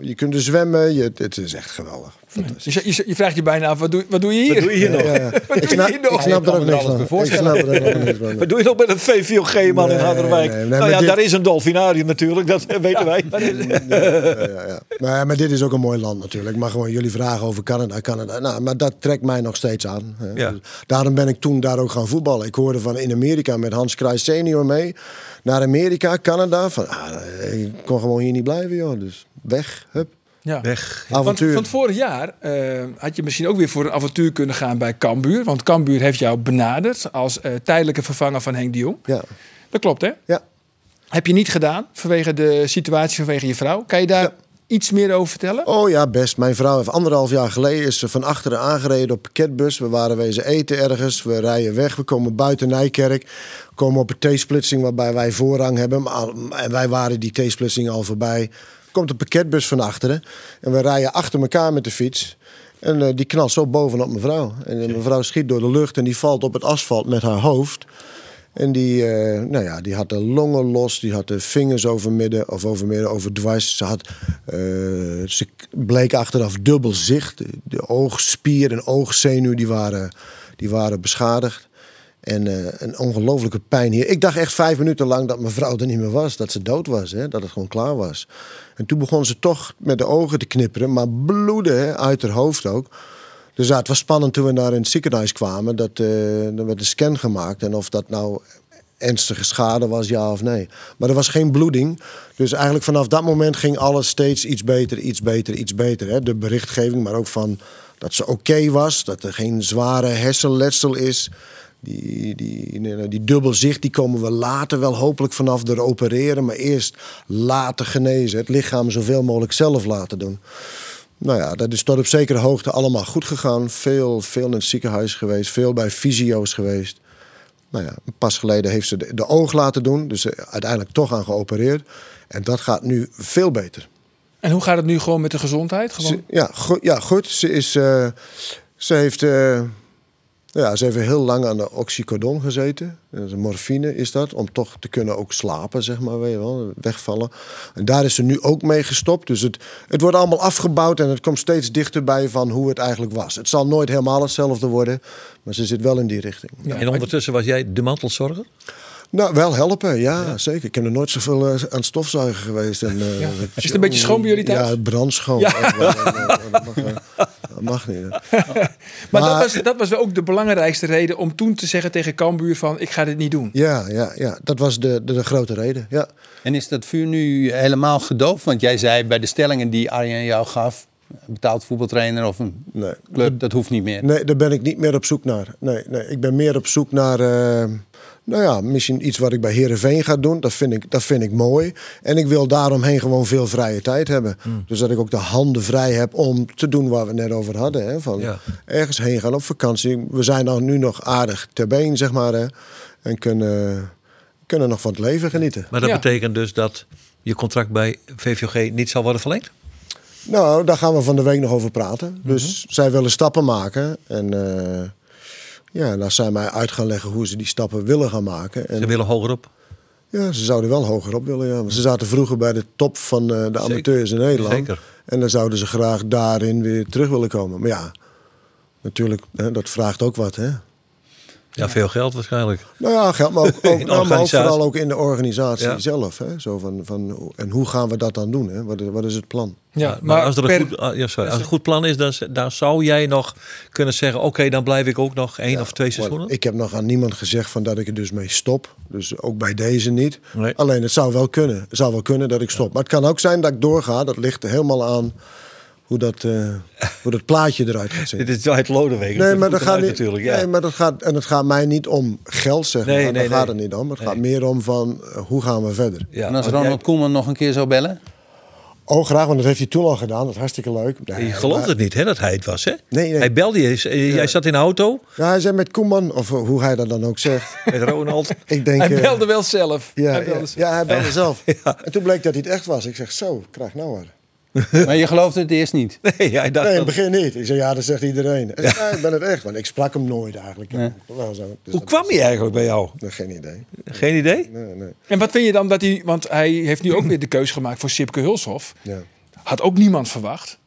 je kunt er zwemmen. Je, het is echt geweldig. Fantastisch. Je, je, je vraagt je bijna af, wat doe, wat doe je hier? Wat doe je hier nog? Ja. Ik snap, ik er ook niks van. alles Ik snap er helemaal niks van. Wat doe je nog met een VVOG man in Harderwijk? nee, nee, nou ja, dit- daar is een dolfinarium natuurlijk, dat weten wij. Ja, ja, ja. Maar, ja, maar dit is ook een mooi land natuurlijk. Maar gewoon jullie vragen over Canada. Canada nou, maar dat trekt mij nog steeds aan. hè. Dus daarom ben ik toen daar ook gaan voetballen. Ik hoorde van in Amerika met Hans Kruijs senior mee. Naar Amerika, Canada. Van, ah, ik kon gewoon hier niet blijven, joh. Dus weg, hup. Ja. Weg. Want Avontuur. van het vorig jaar eh, had je misschien ook weer voor een avontuur kunnen gaan bij Cambuur. Want Cambuur heeft jou benaderd als eh, tijdelijke vervanger van Henk de Jong. Ja, Dat klopt, hè? ja. Heb je niet gedaan vanwege de situatie vanwege je vrouw. Kan je daar Ja. iets meer over vertellen? Oh ja, best. Mijn vrouw heeft anderhalf jaar geleden is ze van achteren aangereden op pakketbus. We waren wezen eten ergens. We rijden weg. We komen buiten Nijkerk. Komen op een T-splitsing waarbij wij voorrang hebben. En wij waren die T-splitsing al voorbij. Komt een pakketbus van achteren. En we rijden achter elkaar met de fiets. En eh, die knalt zo bovenop mijn vrouw. En eh, mijn vrouw schiet door de lucht en die valt op het asfalt met haar hoofd. En die, eh, nou ja, die had de longen los, die had de vingers over midden of over midden, over dwars. Ze, had, ze bleek achteraf dubbel zicht. De, de oogspier en oogzenuw die waren, die waren beschadigd. En eh, een ongelofelijke pijn hier. Ik dacht echt vijf minuten lang dat mijn vrouw er niet meer was. Dat ze dood was, hè? dat het gewoon klaar was. En toen begon ze toch met de ogen te knipperen, maar bloeden uit haar hoofd ook. Dus ja, het was spannend toen we in het ziekenhuis kwamen. Dat, eh, er werd een scan gemaakt. En of dat nou ernstige schade was, ja of nee. Maar er was geen bloeding. Dus eigenlijk vanaf dat moment ging alles steeds iets beter, iets beter, iets beter. Hè? De berichtgeving, maar ook van dat ze oké was. Dat er geen zware hersenletsel is. Die, die, die dubbelzicht die komen we later wel hopelijk vanaf door opereren. Maar eerst laten genezen. Het lichaam zoveel mogelijk zelf laten doen. Nou ja, dat is tot op zekere hoogte allemaal goed gegaan. Veel, veel in het ziekenhuis geweest. Veel bij fysio's geweest. Nou ja, pas geleden heeft ze de, de oog laten doen. Dus uiteindelijk toch aan geopereerd. En dat gaat nu veel beter. En hoe gaat het nu gewoon met de gezondheid? Gewoon... Ze, ja, goed, ja, goed. Ze, is, eh, ze heeft... eh, ja, ze heeft heel lang aan de oxycodon gezeten. Morfine is dat. Om toch te kunnen ook slapen, zeg maar. Weet je wel, wegvallen. En daar is ze nu ook mee gestopt. Dus het, het wordt allemaal afgebouwd. En het komt steeds dichterbij van hoe het eigenlijk was. Het zal nooit helemaal hetzelfde worden. Maar ze zit wel in die richting. Ja. En ondertussen was jij de mantelzorger? Nou, wel helpen, ja, zeker. Ik ben er nooit zoveel eh, aan het stofzuigen geweest. En, eh, Ja. Is het een beetje schoon bij jullie thuis? Ja, brandschoon. Ja. Dat, mag, niet. Maar, Maar- dat, was, dat was wel ook de belangrijkste reden om toen te zeggen tegen Cambuur van ik ga dit niet doen. Ja, ja, ja, dat was de, de, de grote reden. Ja. En is dat vuur nu helemaal gedoofd? Want jij zei bij de stellingen die Arjen jou gaf, een betaald voetbaltrainer of een Nee. club, dat hoeft niet meer. nee, daar ben ik niet meer op zoek naar. Nee, nee, ik ben meer op zoek naar... eh, nou ja, misschien iets wat ik bij Herenveen ga doen. Dat vind, ik, dat vind ik mooi. En ik wil daaromheen gewoon veel vrije tijd hebben. Dus dat ik ook de handen vrij heb om te doen waar we het net over hadden. Hè? Van Ja. Ergens heen gaan op vakantie. We zijn dan nu nog aardig ter been, zeg maar. Hè? En kunnen, kunnen nog van het leven genieten. Maar dat Ja. betekent dus dat je contract bij VVOG niet zal worden verlengd? Nou, daar gaan we van de week nog over praten. Dus zij willen stappen maken. En eh, ja, laat zij mij uit gaan leggen hoe ze die stappen willen gaan maken. En, Ze willen hogerop. Ja, ze zouden wel hoger op willen. Ja. Want ze zaten vroeger bij de top van eh, de amateurs in Nederland. Zeker. En dan zouden ze graag daarin weer terug willen komen. Maar ja, natuurlijk, hè, dat vraagt ook wat. Hè? Ja, veel geld waarschijnlijk. Nou ja, geld, maar ook, ook, nou, maar ook organisatie. vooral ook in de organisatie Ja. zelf. Hè? Zo van, van, en hoe gaan we dat dan doen? Hè? Wat, is, wat is het plan? Ja, Maar, als, er een per- goed, ah, ja, sorry, als het een goed plan is, dan, dan zou jij nog kunnen zeggen: Oké, dan blijf ik ook nog één of twee seizoenen. Ik heb nog aan niemand gezegd van dat ik er dus mee stop. Dus ook bij deze niet. Nee. Alleen het zou wel kunnen. Het zou wel kunnen dat ik stop. Maar het kan ook zijn dat ik doorga. Dat ligt er helemaal aan hoe dat, eh, hoe dat plaatje eruit gaat zien. Dit is het Lodewijk. Nee, dat maar dat gaat niet. natuurlijk. Ja. Nee, maar dat gaat en het gaat mij niet om geld, zeg Nee, maar. nee, Daar gaat nee. het niet om. Het Nee. gaat meer om van eh, hoe gaan we verder. ja, en als want Ronald Koeman nog een keer zou bellen? Oh, graag, want dat heeft hij toen al gedaan. Dat is hartstikke leuk. jij- je gelooft het niet, hè, dat hij het was, hè? Nee, nee. Hij belde je. Jij zat in de auto Ja, hij zei met Koeman, of eh, hoe hij dat dan ook zegt. met Ronald. Ik denk. Hij belde wel zelf. Ja, Hij ja, belde zelf. ja, hij belde zelf. En toen bleek dat hij het echt was. Ik zeg, zo, krijg nou wat. maar je geloofde het eerst niet. Nee, hij dacht Nee, in dat- het begin niet. Ik zei, ja, dat zegt iedereen. Ja, ik ben het echt. Want ik sprak hem nooit eigenlijk. Nee. Wel zo. Dus Hoe kwam was- hij eigenlijk bij jou? Nee, Geen idee. Geen idee? Nee, nee. En wat vind je dan dat hij... Want hij heeft nu ook weer de keuze gemaakt voor Sipke Hulshof. Ja. Had ook niemand verwacht.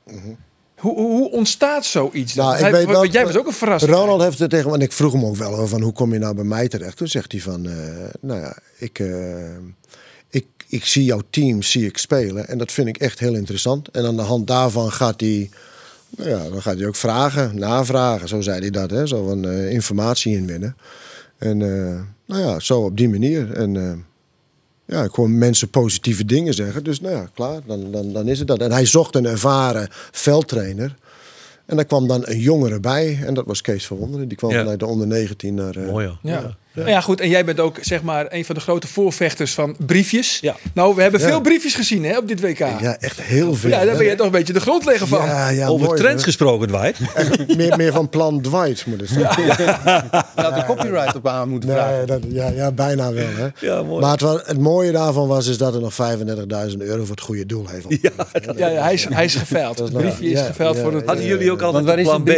Hoe, hoe, hoe ontstaat zoiets? Nou, ik Hij- weet wel- want jij was ook een verrassing. Ronald heeft het tegen me, en ik vroeg hem ook wel over van hoe kom je nou bij mij terecht. Toen zegt hij van, eh, nou ja, ik, eh, ik, zie jouw team zie ik spelen en dat vind ik echt heel interessant. En aan de hand daarvan gaat hij, nou ja, dan gaat hij ook vragen, navragen. Zo zei hij dat, hè, zo van eh, informatie inwinnen. En eh, nou ja, zo op die manier. En eh, ja, ik hoor mensen positieve dingen zeggen. Dus nou ja, klaar, dan, dan, dan is het dat. En hij zocht een ervaren veldtrainer. En daar kwam dan een jongere bij. En dat was Kees van Wonderen. Die kwam Ja. vanuit de onder 19 naar... eh, Mooi, ja. Ja. Ja. ja, goed. En jij bent ook zeg maar een van de grote voorvechters van briefjes. Ja. Nou, we hebben Ja. veel briefjes gezien hè, op dit WK. Ja, Ja, echt heel veel. daar ben je toch een beetje de grondlegger van. Ja, ja, Over mooi, trends hè? gesproken, Dwight. Echt meer, meer van plan Dwight moet het zijn. Had de copyright op aan moeten vragen. Dat, ja, ja, bijna wel. Hè. Ja, mooi. Maar het, het mooie daarvan was is dat er nog 35.000 euro voor het goede doel heeft. Ja, Ja, ja, hij, is, hij is geveild. Het briefje is Ja, geveild ja, voor het... ja. Hadden jullie ook altijd een plan B?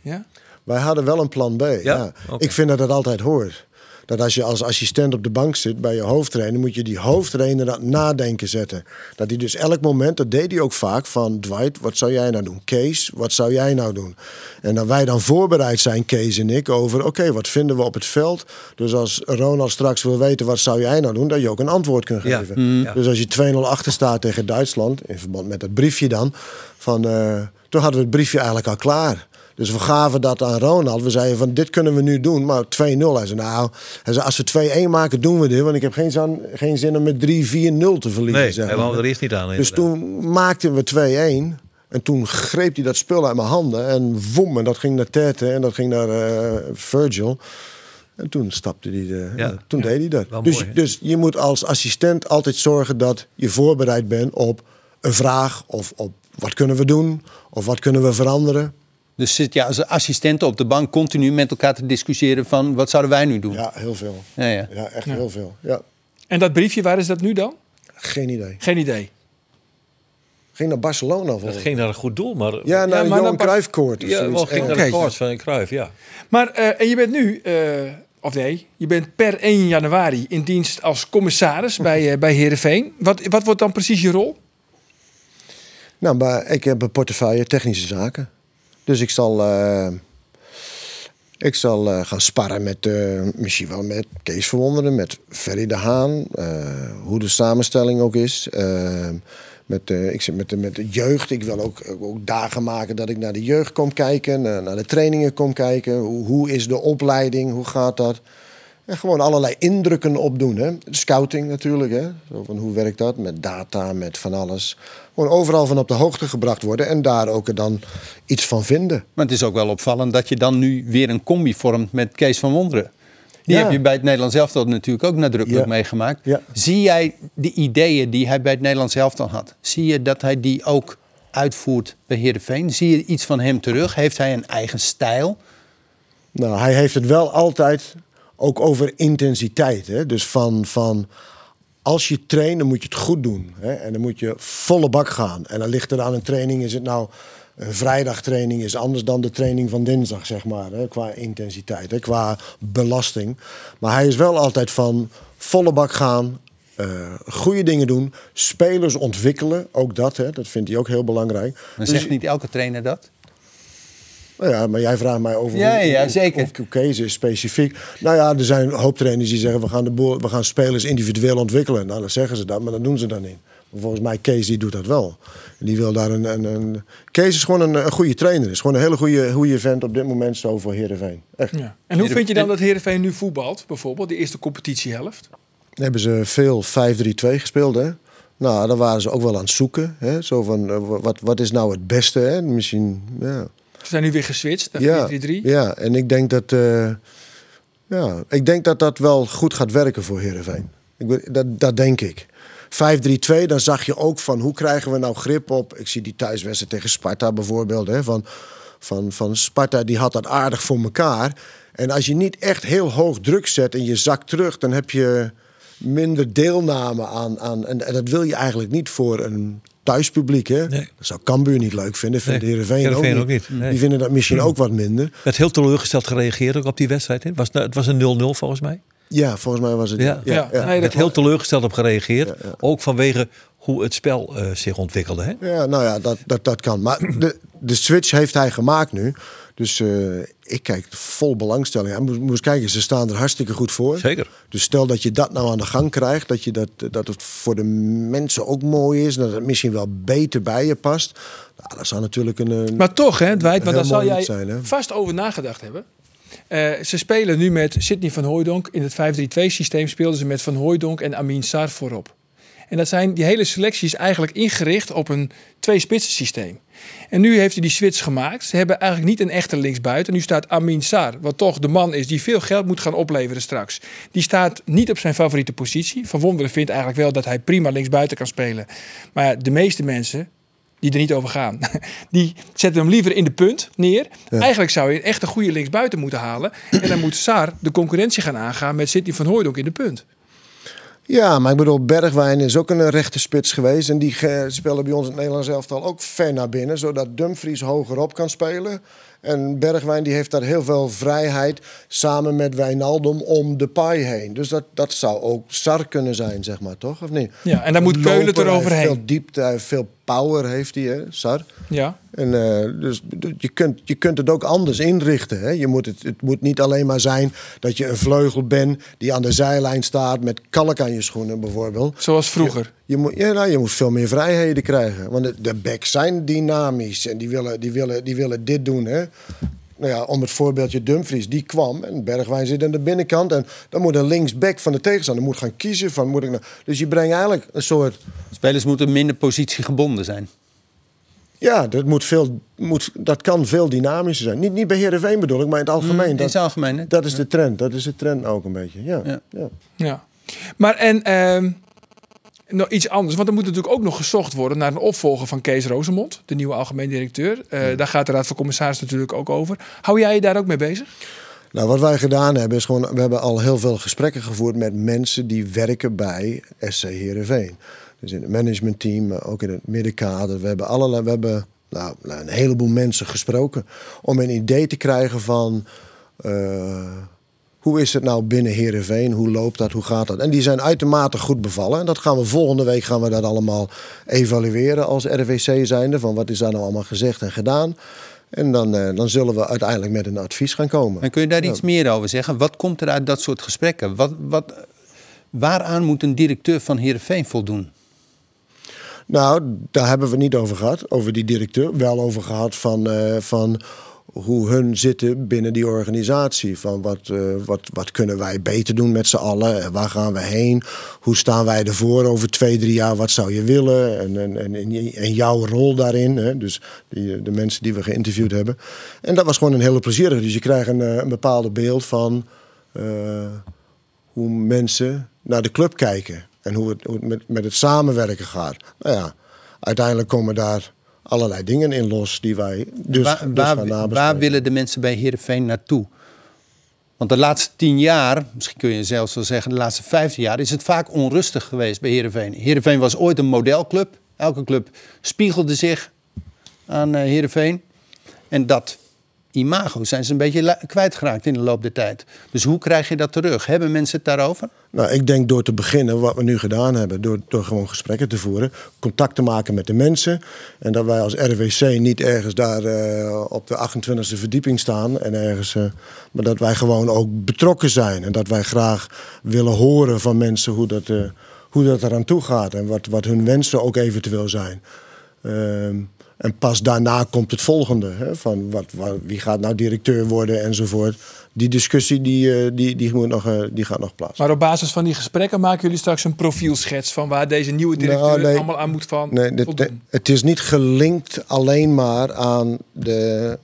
Ja? Wij hadden wel een plan B. Ja? Ik vind dat het altijd hoort. Dat als je als assistent op de bank zit bij je hoofdtrainer, moet je die hoofdtrainer aan het nadenken zetten. Dat hij dus elk moment, dat deed hij ook vaak, van Dwight, wat zou jij nou doen? Kees, wat zou jij nou doen? En dat wij dan voorbereid zijn, Kees en ik, over oké, wat vinden we op het veld? Dus als Ronald straks wil weten, wat zou jij nou doen? Dat je ook een antwoord kunt Ja. geven. Ja. Dus als je 2-0 achter staat tegen Duitsland, in verband met dat briefje dan, van, eh, toen hadden we het briefje eigenlijk al klaar. Dus we gaven dat aan Ronald. We zeiden van dit kunnen we nu doen, maar 2-0. Hij zei nou, hij zei, als we 2-1 maken doen we dit. Want ik heb geen zin, geen zin om met 3-4-0 te verliezen. Nee, zeg hij maar. wou er eerst niet aan. Dus toen maakten we 2-1. En toen greep hij dat spul uit mijn handen. En woem, en dat ging naar Tete en dat ging naar eh, Virgil. En toen stapte hij de, Ja. ja, toen deed hij dat. Dus, dus je moet als assistent altijd zorgen dat je voorbereid bent op een vraag. Of op wat kunnen we doen? Of wat kunnen we veranderen? Dus zit je als assistent op de bank continu met elkaar te discussiëren van wat zouden wij nu doen? Ja, heel veel. Ja, ja. Ja, echt heel veel. Ja, En dat briefje, waar is dat nu dan? geen idee. Geen idee. Ging naar Barcelona volgens Het ging naar een goed doel, maar... Ja, naar Ja, maar Johan Cruijff-koord. of Ja, wel ging naar de koorts van Cruijff, ja. Maar, eh, en je bent nu, eh, of nee, je bent per 1 januari in dienst als commissaris bij, eh bij Heerenveen. Wat, wat wordt dan precies je rol? Nou, maar ik heb een portefeuille technische zaken. Dus ik zal, eh, ik zal eh, gaan sparren met, eh, misschien wel met Kees Verwonderen, met Ferry de Haan. hoe de samenstelling ook is. Eh, met, ik zit met, de- met de jeugd. Ik wil ook, ook dagen maken dat ik naar de jeugd kom kijken. Naar, de trainingen kom kijken. Hoe is de opleiding? Hoe gaat dat? En gewoon allerlei indrukken opdoen. Hè? Scouting natuurlijk. Hè? Zo van hoe werkt dat? Met data, met van alles. Gewoon overal van op de hoogte gebracht worden. En daar ook dan iets van vinden. Maar het is ook wel opvallend dat je dan nu weer een combi vormt met Kees van Wonderen. Die Ja. heb je bij het Nederlands elftal natuurlijk ook nadrukkelijk Ja. meegemaakt. Ja. Zie jij de ideeën die hij bij het Nederlands elftal had? Zie je dat hij die ook uitvoert bij Heerenveen? Zie je iets van hem terug? Heeft hij een eigen stijl? Nou, hij heeft het wel altijd ook over intensiteit. Hè? Dus van, van als je traint, dan moet je het goed doen. Hè? En dan moet je volle bak gaan. En dan ligt er aan een training, is het nou een vrijdagtraining is anders dan de training van dinsdag, zeg maar. Hè? Qua intensiteit, hè? qua belasting. Maar hij is wel altijd van volle bak gaan. eh, goede dingen doen, spelers ontwikkelen, ook dat, hè, dat vindt hij ook heel belangrijk. Dan Dus- zegt niet elke trainer dat. Nou ja, maar jij vraagt mij over Ja, hoe, ja, zeker. Of is specifiek. Nou ja, er zijn een hoop trainers die zeggen... we gaan, de boel, we gaan spelers individueel ontwikkelen. Nou, dan zeggen ze dat, maar dat doen ze dan niet. Maar volgens mij, Kees die doet dat wel. En die wil daar een... een, een... Kees is gewoon een, een goede trainer. Is gewoon een hele goede, goede vent op dit moment zo voor Heerenveen. Echt. Ja. En hoe vind je dan dat Heerenveen nu voetbalt, bijvoorbeeld, die eerste competitiehelft? Dan hebben ze veel 5-3-2 gespeeld, hè. Nou, daar waren ze ook wel aan het zoeken. Hè? Zo van, eh, wat, wat is nou het beste, hè? Misschien, ja... Ze zijn nu weer geswitcht naar Ja, 4-3-3. ja, en ik denk dat, eh, ja, ik denk dat dat wel goed gaat werken voor Heerenveen. Ik, dat, dat denk ik. 5-3-2, dan zag je ook van hoe krijgen we nou grip op. Ik zie die thuiswedstrijd tegen Sparta bijvoorbeeld. Hè, van, van, van Sparta, die had dat aardig voor elkaar. En als je niet echt heel hoog druk zet en je zakt terug, dan heb je minder deelname aan. aan en, en dat wil je eigenlijk niet voor een thuispubliek. Hè? Nee. Dat zou Cambuur niet leuk vinden, vindt Nee, Heerenveen, Heerenveen ook ook niet. niet, nee. Die vinden dat misschien ook wat minder. werd heel teleurgesteld gereageerd ook op die wedstrijd. Hè? Het, was, het was een 0-0 volgens mij. Ja, volgens mij was het. Ja. Ja, Er werd heel teleurgesteld op gereageerd. Ook vanwege hoe het spel eh, zich ontwikkelde. Hè? Ja, nou ja, dat, dat, dat kan. Maar de, de switch heeft hij gemaakt nu. Dus eh, ik kijk vol belangstelling. aan. Moest, kijken, ze staan er hartstikke goed voor. Zeker. Dus stel dat je dat nou aan de gang krijgt, dat, je dat, dat het voor de mensen ook mooi is, dat het misschien wel beter bij je past. Nou, dat zou natuurlijk een. een- Maar toch, hè, Dwight, want daar zal jij zijn, vast over nagedacht hebben. Eh, ze spelen nu met Sidney van Hooijdonk. In het 5-3-2 systeem speelden ze met Van Hooijdonk en Amin Sar voorop. En dat zijn, die hele selectie is eigenlijk ingericht op een twee-spitsen systeem. En nu heeft hij die switch gemaakt. Ze hebben eigenlijk niet een echte linksbuiten. Nu staat Amin Sar, wat toch de man is die veel geld moet gaan opleveren straks. Die staat niet op zijn favoriete positie. Van Wonderen vindt eigenlijk wel dat hij prima linksbuiten kan spelen. Maar de meeste mensen, die er niet over gaan. Die zetten hem liever in de punt neer. Eigenlijk zou je echt een goede linksbuiten moeten halen. En dan moet Sar de concurrentie gaan aangaan met Sidney van Hooijdonk in de punt. Ja, maar ik bedoel, Bergwijn is ook een rechte spits geweest. En die spelen bij ons in het Nederlands elftal ook ver naar binnen. Zodat Dumfries hogerop kan spelen. En Bergwijn die heeft daar heel veel vrijheid samen met Wijnaldum om de paai heen. Dus dat, dat zou ook Sar kunnen zijn, zeg maar, toch? Of niet? Ja, en dan moet Keulen eroverheen. Veel diepte, veel power heeft hij, hè, Sar. Ja. En, eh, dus je kunt, je kunt het ook anders inrichten. Hè? Je moet het, het moet niet alleen maar zijn dat je een vleugel bent die aan de zijlijn staat met kalk aan je schoenen bijvoorbeeld. Zoals vroeger. Je moet, ja, nou, je moet veel meer vrijheden krijgen. Want de, de backs zijn dynamisch en die willen, die willen, die willen dit doen. Hè? Nou ja, om het voorbeeldje Dumfries, die kwam en Bergwijn zit aan de binnenkant. En dan moet een linksback van de tegenstander moet gaan kiezen van moet ik nou. Dus je brengt eigenlijk een soort. Spelers moeten minder positiegebonden zijn. Ja, dat, moet veel, moet, dat kan veel dynamischer zijn. Niet, niet bij Heerenveen bedoel ik, maar in het algemeen. in dat, het algemeen, hè? dat is de trend. Dat is de trend ook een beetje. Ja, Ja. ja. Ja. Maar en ehm, nog iets anders. Want er moet natuurlijk ook nog gezocht worden naar een opvolger van Kees Rozemond. De nieuwe algemeen directeur. Eh, Daar gaat de Raad van Commissarissen natuurlijk ook over. Hou jij je daar ook mee bezig? Nou, wat wij gedaan hebben is gewoon... We hebben al heel veel gesprekken gevoerd met mensen die werken bij SC Heerenveen. Dus in het managementteam, maar ook in het middenkader. We hebben, allerlei, we hebben nou, een heleboel mensen gesproken... om een idee te krijgen van... eh, hoe is het nou binnen Heerenveen? Hoe loopt dat? Hoe gaat dat? En die zijn uitermate goed bevallen. En dat gaan we volgende week gaan we dat allemaal evalueren als RVC zijnde. Van wat is daar nou allemaal gezegd en gedaan? En dan, eh, dan zullen we uiteindelijk met een advies gaan komen. En kun je daar iets meer over zeggen? Wat komt er uit dat soort gesprekken? Wat, wat, waaraan moet een directeur van Heerenveen voldoen? Nou, daar hebben we niet over gehad, over die directeur. Wel over gehad van, eh, van hoe hun zitten binnen die organisatie. Van wat, eh, wat, wat kunnen wij beter doen met z'n allen? En Waar gaan we heen? Hoe staan wij ervoor over twee, drie jaar? Wat zou je willen? En, en, en, en- jouw rol daarin. Hè? Dus die, de mensen die we geïnterviewd hebben. En dat was gewoon een hele plezierige. Dus je krijgt een, eh, een beeld van eh, hoe mensen naar de club kijken. En hoe het, hoe het met, met het samenwerken gaat. Nou ja, uiteindelijk komen daar allerlei dingen in los die wij dus, waar, dus waar, gaan waar nabespreken. willen de mensen bij Heerenveen naartoe? Want de laatste tien jaar, misschien kun je zelfs wel zeggen de laatste vijftien jaar, is het vaak onrustig geweest bij Heerenveen. Heerenveen was ooit een modelclub. Elke club spiegelde zich aan eh Heerenveen. En dat imago zijn ze een beetje kwijtgeraakt in de loop der tijd. Dus hoe krijg je dat terug? Hebben mensen het daarover? Nou, ik denk door te beginnen, wat we nu gedaan hebben, door, door gewoon gesprekken te voeren, contact te maken met de mensen. En dat wij als RWC niet ergens daar eh, op de 28e verdieping staan. En ergens, eh, maar dat wij gewoon ook betrokken zijn. En dat wij graag willen horen van mensen hoe dat, eh, hoe dat eraan toe gaat. En wat, wat hun wensen ook eventueel zijn. En pas daarna komt het volgende. Hè, van wat, wat, wie gaat nou directeur worden enzovoort. Die discussie die, eh, die, die, moet nog, eh, die gaat nog plaats. Maar op basis van die gesprekken maken jullie straks een profielschets van waar deze nieuwe directeur Nou, nee. allemaal aan moet van Nee, dit- het is niet gelinkt alleen maar aan de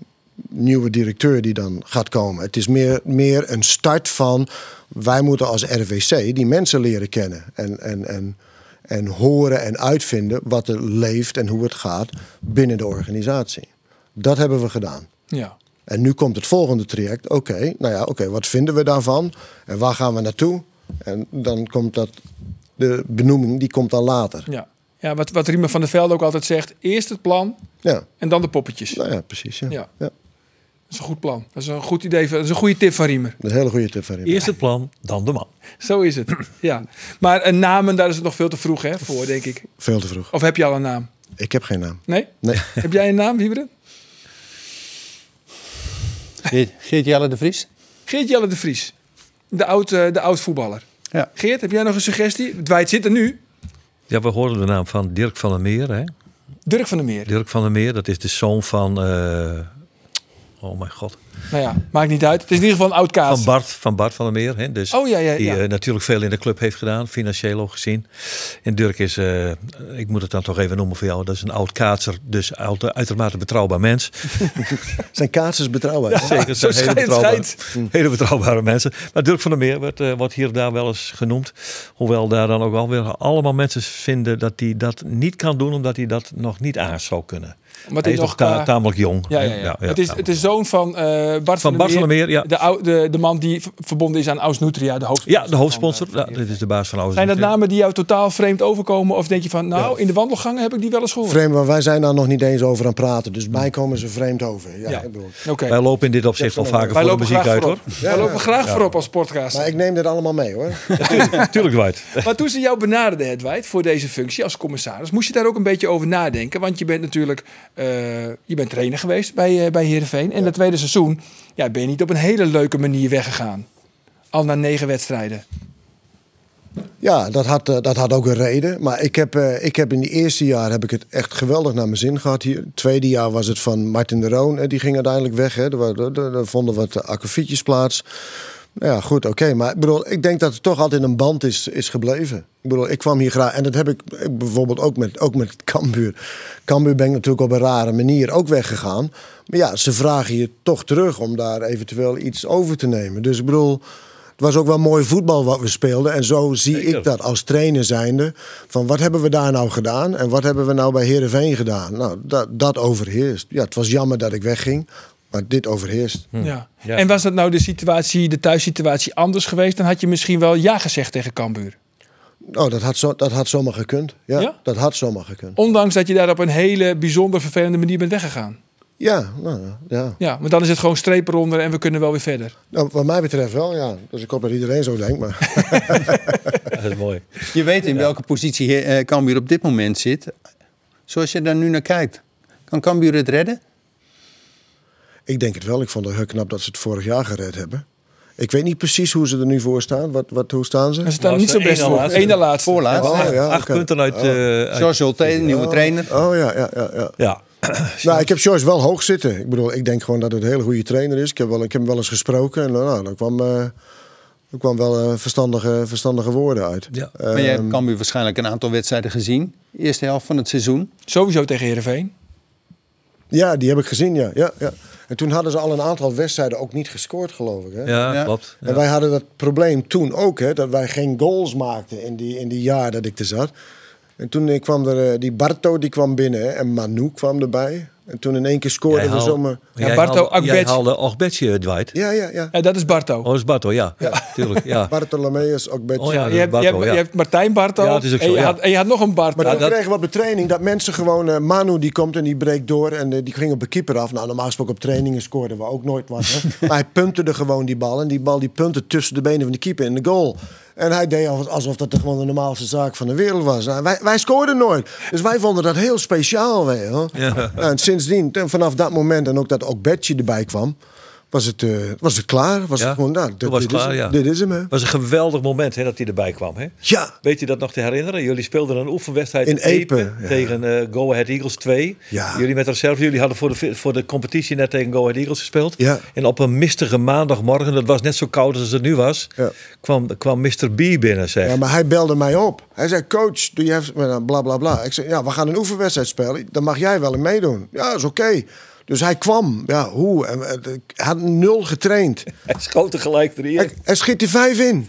nieuwe directeur die dan gaat komen. Het is meer, meer een start van wij moeten als RWC die mensen leren kennen en, en, en, en horen en uitvinden wat er leeft en hoe het gaat binnen de organisatie. Dat hebben we gedaan. Ja. En nu komt het volgende traject. Oké, nou ja, oké, wat vinden we daarvan? En waar gaan we naartoe? En dan komt dat, de benoeming, die komt dan later. Ja, ja wat, wat Riemen van der Velde ook altijd zegt. Eerst het plan Ja, en dan de poppetjes. nou ja, precies. Ja. Ja. Ja. Dat is een goed plan. Dat is een goed idee. Dat is een goede tip van Riemer. Dat is een hele goede tip van Riemen. Eerst het plan, dan de man. Zo is het. Ja. Maar een namen, daar is het nog veel te vroeg hè, voor, denk ik. Veel te vroeg. Of heb je al een naam? Ik heb geen naam. Nee? Nee. Heb jij een naam, Wieberen? Geert, Geert Jelle de Vries? Geert Jelle de Vries. De oud, eh, de oud voetballer. Ja. Geert, heb jij nog een suggestie? Dwight zit er nu. Ja, we hoorden de naam van Dirk van der Meer. Hè? Dirk van der Meer. Dirk van der Meer, dat is de zoon van... eh, oh mijn god. Nou ja, maakt niet uit. Het is in ieder geval een oud kaas. Van Bart, van Bart van der Meer. Hè? Dus Oh ja, ja, Die ja. eh, natuurlijk veel in de club heeft gedaan, financieel ook gezien. En Dirk is, eh, ik moet het dan toch even noemen voor jou, dat is een oud kaatser, dus oud, uitermate betrouwbaar mens. Zijn kaats is betrouwbaar. Zeker, zo zijn hele, schijnt, betrouwbare, schijnt. hele betrouwbare mensen. Maar Dirk van der Meer wordt, eh, wordt hier en daar wel eens genoemd. Hoewel daar dan ook wel weer allemaal mensen vinden dat hij dat niet kan doen, omdat hij dat nog niet aan zou kunnen. Omdat hij is qua- tamelijk jong. Ja, ja, ja. het, is, het is zoon van eh, Bart Van Bart van der Meer, ja. De, de, de man die verbonden is aan Aus Nutria, de hoofdsponsor. Ja, de hoofdsponsor. van, eh, Ja, dit is de baas van Oud. Zijn dat namen die jou totaal vreemd overkomen? Of denk je van, nou, in de wandelgangen heb ik die wel eens gehoord? Vreemd, maar wij zijn daar nog niet eens over aan het praten. Dus mij komen ze vreemd over. Ja, Ja. ik bedoel. Oké. Wij lopen in dit opzicht wel vaker Wij voor de lopen muziek graag uit voorop. hoor. Wij lopen graag voorop als podcast. Maar ik neem dit allemaal mee hoor. Tuurlijk, Dwight. Maar toen ze jou benaderden, Hedwijk, voor deze functie als commissaris, moest je daar ook een beetje over nadenken. Want je bent natuurlijk eh, je bent trainer geweest bij, eh bij Heerenveen. En het tweede seizoen ja, ben je niet op een hele leuke manier weggegaan. Al na negen wedstrijden. Ja, dat had, eh, dat had ook een reden. Maar ik heb, eh, ik heb in die eerste jaar heb ik het echt geweldig naar mijn zin gehad hier. Het tweede jaar was het van Martin de Roon. eh, Die ging uiteindelijk weg. Hè. Er, vonden wat akkefietjes plaats. Ja, goed, oké. Maar ik bedoel, ik denk dat het toch altijd een band is, is gebleven. Ik bedoel, ik kwam hier graag... En dat heb ik bijvoorbeeld ook met, ook met Cambuur. Cambuur ben ik natuurlijk op een rare manier ook weggegaan. Maar ja, ze vragen je toch terug om daar eventueel iets over te nemen. Dus ik bedoel... Het was ook wel mooi voetbal wat we speelden. En zo zie Zeker. ik dat als trainer zijnde. Van wat hebben we daar nou gedaan? En wat hebben we nou bij Heerenveen gedaan? Nou, dat, dat overheerst. Ja, het was jammer dat ik wegging. Maar dit overheerst. Ja. Ja. En was dat nou de situatie, de thuissituatie anders geweest? Dan had je misschien wel ja gezegd tegen Cambuur. Oh, dat had, zo, dat had zomaar gekund. Ja, Ja? dat had zomaar gekund. Ondanks dat je daar op een hele bijzonder vervelende manier bent weggegaan. Ja, nou, ja. Ja, maar dan is het gewoon streep eronder en we kunnen wel weer verder. Nou, wat mij betreft wel, ja. Dus ik hoop dat iedereen zo denkt. Maar Dat is mooi. Je weet in welke positie eh Cambuur op dit moment zit. Zoals je daar nu naar kijkt. Kan Cambuur het redden? ik denk het wel. Ik vond het heel knap dat ze het vorig jaar gered hebben. Ik weet niet precies hoe ze er nu voor staan. Wat, wat, hoe staan ze? Ze staan Nou, niet zo best voor. Eén laatste. Voorlaatst. Oh, ja, Acht punten uit... Oh. eh, uit- George nieuwe trainer. Oh ja, ja, ja. ja. ja. Nou, ik heb Joyce wel hoog zitten. Ik bedoel, ik denk gewoon dat het een hele goede trainer is. Ik heb, wel, ik heb hem wel eens gesproken en nou, daar kwam, eh, er kwam wel eh, verstandige, verstandige woorden uit. Ja. Maar jij Ehm, hebt Cambuur waarschijnlijk een aantal wedstrijden gezien. Eerste helft van het seizoen. Sowieso tegen Heerenveen. ja, die heb ik gezien, ja. ja, ja. En toen hadden ze al een aantal wedstrijden ook niet gescoord, geloof ik. Hè? Ja, Ja. klopt. En wij hadden dat probleem toen ook, hè, dat wij geen goals maakten in die, in die jaar dat ik er zat. En toen eh, kwam er eh, die Barto die kwam binnen hè, en Manu kwam erbij. En toen in één keer scoorden Jij we zomaar. jij Barto haalde- Jij Agbetje. haalde Ogbetje, Dwight. Ja, ja, ja. Ja, dat is Barto. Oh, dat is Barto, ja. Ja, tuurlijk. Ja. Bartolomeus ook beetje. Oh ja, je, hebt, je, Barto, hebt, ja. je hebt Martijn Barto Ja, het is ook en, zo, je ja. had, en je had nog een Barto. Maar toen dat- kregen we op de training dat mensen gewoon... eh, Manu die komt en die breekt door en eh, die ging op de keeper af. Nou, normaal gesproken op trainingen scoorden we ook nooit wat. Hè. maar hij punterde gewoon die bal. En die bal die puntte tussen de benen van de keeper in de goal. En hij deed alsof- dat gewoon de normaalste zaak van de wereld was. Nou, wij, wij scoorden nooit. Dus wij vonden dat heel speciaal. Je wel. Nou, en sindsdien, en vanaf dat moment en ook dat ook Betje erbij kwam... Was het, eh, was het klaar? Was Ja, het gewoon, nou, dit, was dit het is, ja. dit is hem, hè? was een geweldig moment hè, dat hij erbij kwam. Hè? Ja, Weet je dat nog te herinneren? Jullie speelden een oefenwedstrijd In Epe, ja. tegen eh, Go Ahead Eagles 2. Ja. Jullie met reserve, jullie hadden voor de, voor de competitie net tegen Go Ahead Eagles gespeeld. Ja. En op een mistige maandagmorgen, dat was net zo koud als het nu was, Ja. kwam, kwam Mr. B binnen. Zeg. Ja, maar hij belde mij op. Hij zei, coach, doe je even bla bla bla. Ik zei, ja, we gaan een oefenwedstrijd spelen. Dan mag jij wel in meedoen. Ja, is oké. Dus hij kwam. Ja, hoe? En, eh, Hij had nul getraind. Hij schoot er gelijk erin. Hij, hij schiet er vijf in.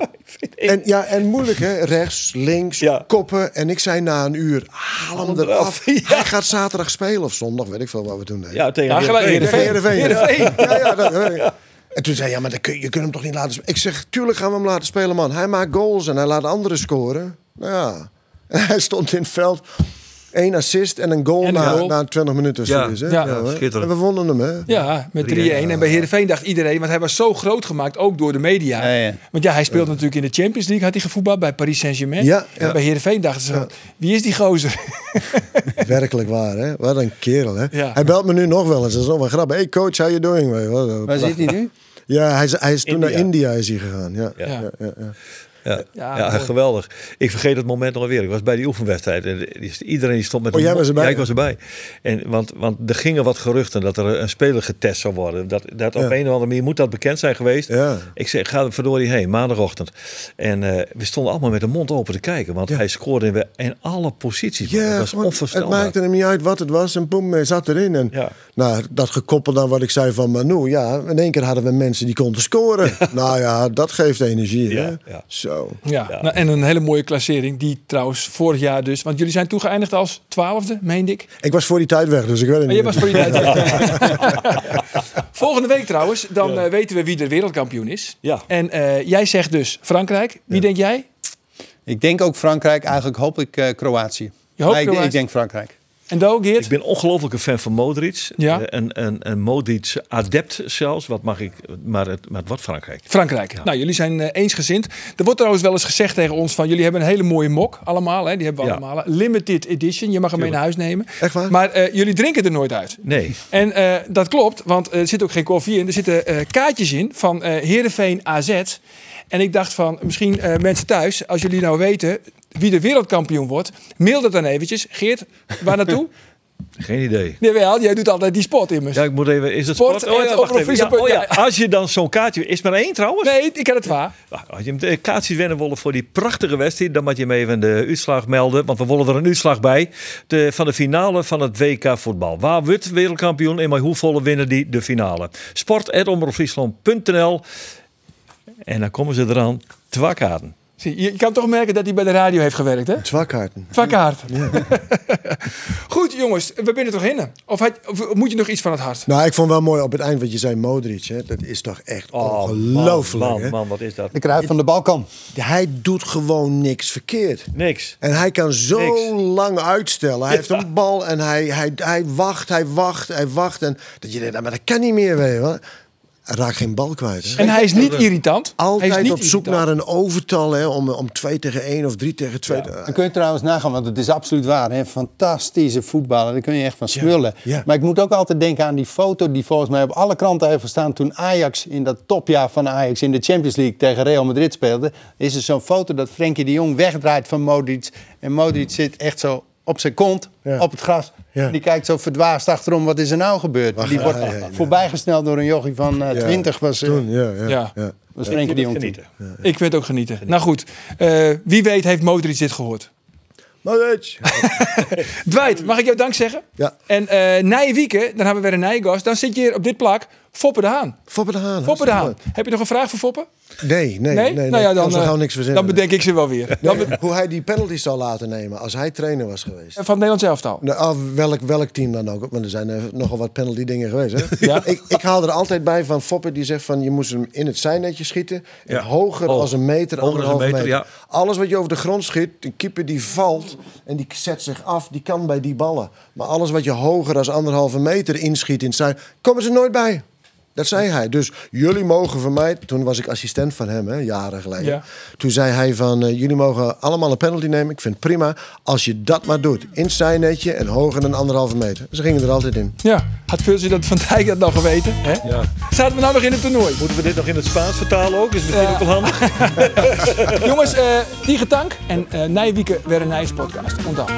En, ja, en moeilijk, hè? Rechts, links, Ja. koppen. En ik zei na een uur, haal hem eraf. Hij gaat zaterdag spelen of zondag, weet ik veel wat we toen deden. Ja, tegen Heerenveen. Ja, ja, dat, en toen zei hij, ja, maar dan kun, je je kunt hem toch niet laten spelen? Ik zeg, tuurlijk gaan we hem laten spelen, man. Hij maakt goals en hij laat anderen scoren. Nou ja. En hij stond in het veld. Eén assist en een goal, En na, goal. na 20 minuten. Ja, zoiets, hè? ja, schitterend. En we wonnen hem, hè? Ja, met 3-1. 3-1, En bij Heerenveen dacht iedereen, want hij was zo groot gemaakt, ook door de media. Ja, ja. Want ja, hij speelde natuurlijk in de Champions League, had hij gevoetbald bij Paris Saint-Germain. Ja, En bij Heerenveen dachten ze, wie is die gozer? Werkelijk waar, hè? Wat een kerel, hè? Ja. Hij belt me nu nog wel eens. Dat is nog wel grappig. Hey coach, how you doing? Waar zit hij nu? Ja, hij is, hij is toen India. naar India is hij gegaan. Ja. Ja. Ja. Ja, ja, Ja, geweldig. Ik vergeet het moment nog weer. Ik was bij die oefenwedstrijd. En iedereen die stond met Oh, een jij was erbij? Ja, ik was erbij. En, want, want er gingen wat geruchten dat er een speler getest zou worden. Dat, dat op Ja. een of andere manier moet dat bekend zijn geweest. Ja. Ik zeg, ga er verdorie heen, maandagochtend. En eh, we stonden allemaal met de mond open te kijken. Want hij scoorde in, in alle posities. Ja, dat was het maakte hem niet uit wat het was en boem, hij zat erin. En Ja. nou, dat gekoppeld aan wat ik zei van Manu. Ja, in één keer hadden we mensen die konden scoren. nou ja, dat geeft energie. Hè? Ja, ja. Zo. Ja, Ja. Nou, en een hele mooie klassering, die trouwens vorig jaar dus. Want jullie zijn toen geëindigd als twaalfde, meende ik. Ik was voor die tijd weg, dus ik weet het Maar niet. je was voor die tijd. Volgende week trouwens, dan eh, weten we wie de wereldkampioen is. Ja. En eh, jij zegt dus Frankrijk. Wie denk jij? Ik denk ook Frankrijk. Eigenlijk hoop ik eh, Kroatië. Je hoopt ik, Kroatië? ik denk Frankrijk. En Do, Geert? Ik ben ongelooflijk een fan van Modric. Ja. Eh, Een, een, een Modric adept zelfs. Wat mag ik? Maar het, maar wat Frankrijk? Frankrijk. Nou, jullie zijn eh, eensgezind. Er wordt trouwens wel eens gezegd tegen ons van... jullie hebben een hele mooie mok, allemaal. Hè? Die hebben we Ja. allemaal. Limited edition. Je mag hem mee naar huis nemen. Echt waar? Maar eh, jullie drinken er nooit uit. Nee. En eh, dat klopt, want er zit ook geen koffie in. Er zitten eh, kaartjes in van eh Heerenveen AZ. En ik dacht van, misschien eh, mensen thuis... als jullie nou weten wie de wereldkampioen wordt... mail dat dan eventjes. Geert, waar naartoe? Geen idee. Jawel, jij doet altijd die spot immers. Ja, ik moet even. Is het Sport, sport? Oh ja, wacht even. Ja, oh ja, als je dan zo'n kaartje. Is maar één trouwens? Nee, ik ken het waar. Als je een kaartje winnen willen voor die prachtige wedstrijd, dan moet je hem even de uitslag melden. Want we willen er een uitslag bij. De, van de finale van het WK voetbal. Waar wordt wereldkampioen en maar hoeveel winnen die de finale? Sport.omroepfriesland.nl En dan komen ze eraan. Twee kaarten. Zie, je, je kan toch merken dat hij bij de radio heeft gewerkt, hè? Zwakkaarten. Vakkaart. Goed, jongens, we binnen toch in? Of, had- of moet je nog iets van het hart? Nou, ik vond wel mooi op het eind wat je zei, Modric. Hè? Dat is toch echt ongelooflijk. Oh, man, hè? man, wat is dat? De kruid van de balkan. Hij doet gewoon niks verkeerd. Niks. En hij kan zo Niks. lang uitstellen. Hij heeft een bal en hij, hij, hij wacht, hij wacht, hij wacht. En dat je denkt, nou, maar dat kan niet meer. Weet je wel. Hij raakt geen bal kwijt. Hè? En hij is niet irritant. hij is Altijd niet op zoek irritant. naar een overtal hè, om, om 2 tegen 1 of 3 tegen 2. Dan kun je trouwens nagaan, want het is absoluut waar. Hè? Fantastische voetballer, daar kun je echt van smullen. ja. Maar ik moet ook altijd denken aan die foto die volgens mij op alle kranten heeft gestaan... toen Ajax in dat topjaar van Ajax in de Champions League tegen Real Madrid speelde. Is er zo'n foto dat Frenkie de Jong wegdraait van Modric. En Modric zit echt zo op zijn kont, Ja. op het gras. Ja. Die kijkt zo verdwaasd achterom, wat is er nou gebeurd? Wacht, die ja, wordt ja, ja. voorbijgesneld door een jochie van eh, Ja. 20 was, eh, Toen, ja, ja, Ja. ja. was Frenkie de Jong. toen. Genieten. Ik weet ook genieten. Nou goed, eh, wie weet heeft Modric dit gehoord. Modric. Dwight, mag ik jou dank zeggen? Ja. En eh Nije Wieken, dan hebben we weer een Nijgast. Dan zit je hier op dit plak. Foppe de Haan. Foppe de Haan. Foppe de Haan. Heb je nog een vraag voor Foppe? Nee, nee, nee. nee, Nou ja, dan, eh, niks verzinnen. dan bedenk ik ze wel weer. Dan Nee, hoe hij die penalties zou laten nemen als hij trainer was geweest. van het Nederlands elftal. Nou, ah, welk, welk team dan ook. Want er zijn er nogal wat penalty dingen geweest. Hè? Ja. ik, ik haal er altijd bij van Foppe die zegt van je moest hem in het zijnetje schieten. En Ja. hoger Hoog. als een meter, een anderhalve meter. meter, Alles wat je over de grond schiet, de keeper die valt en die zet zich af, die kan bij die ballen. Maar alles wat je hoger als anderhalve meter inschiet in het zij, komen ze nooit bij. Dat zei hij. Dus jullie mogen van mij... Toen was ik assistent van hem, hè, jaren geleden. Ja. Toen zei hij van... eh, jullie mogen allemaal een penalty nemen. Ik vind het prima als je dat maar doet. In het zijnetje en hoger dan anderhalve meter. Ze gingen er altijd in. Ja, had Vultje dat Van Dijk dat nog geweten? Hè? Ja. Zaten we nou nog in het toernooi? Moeten we dit nog in het Spaans vertalen ook? Is misschien Ja. ook wel handig. Jongens, eh die getank. En eh Nijwieke weer een Nijs podcast. Onthoud.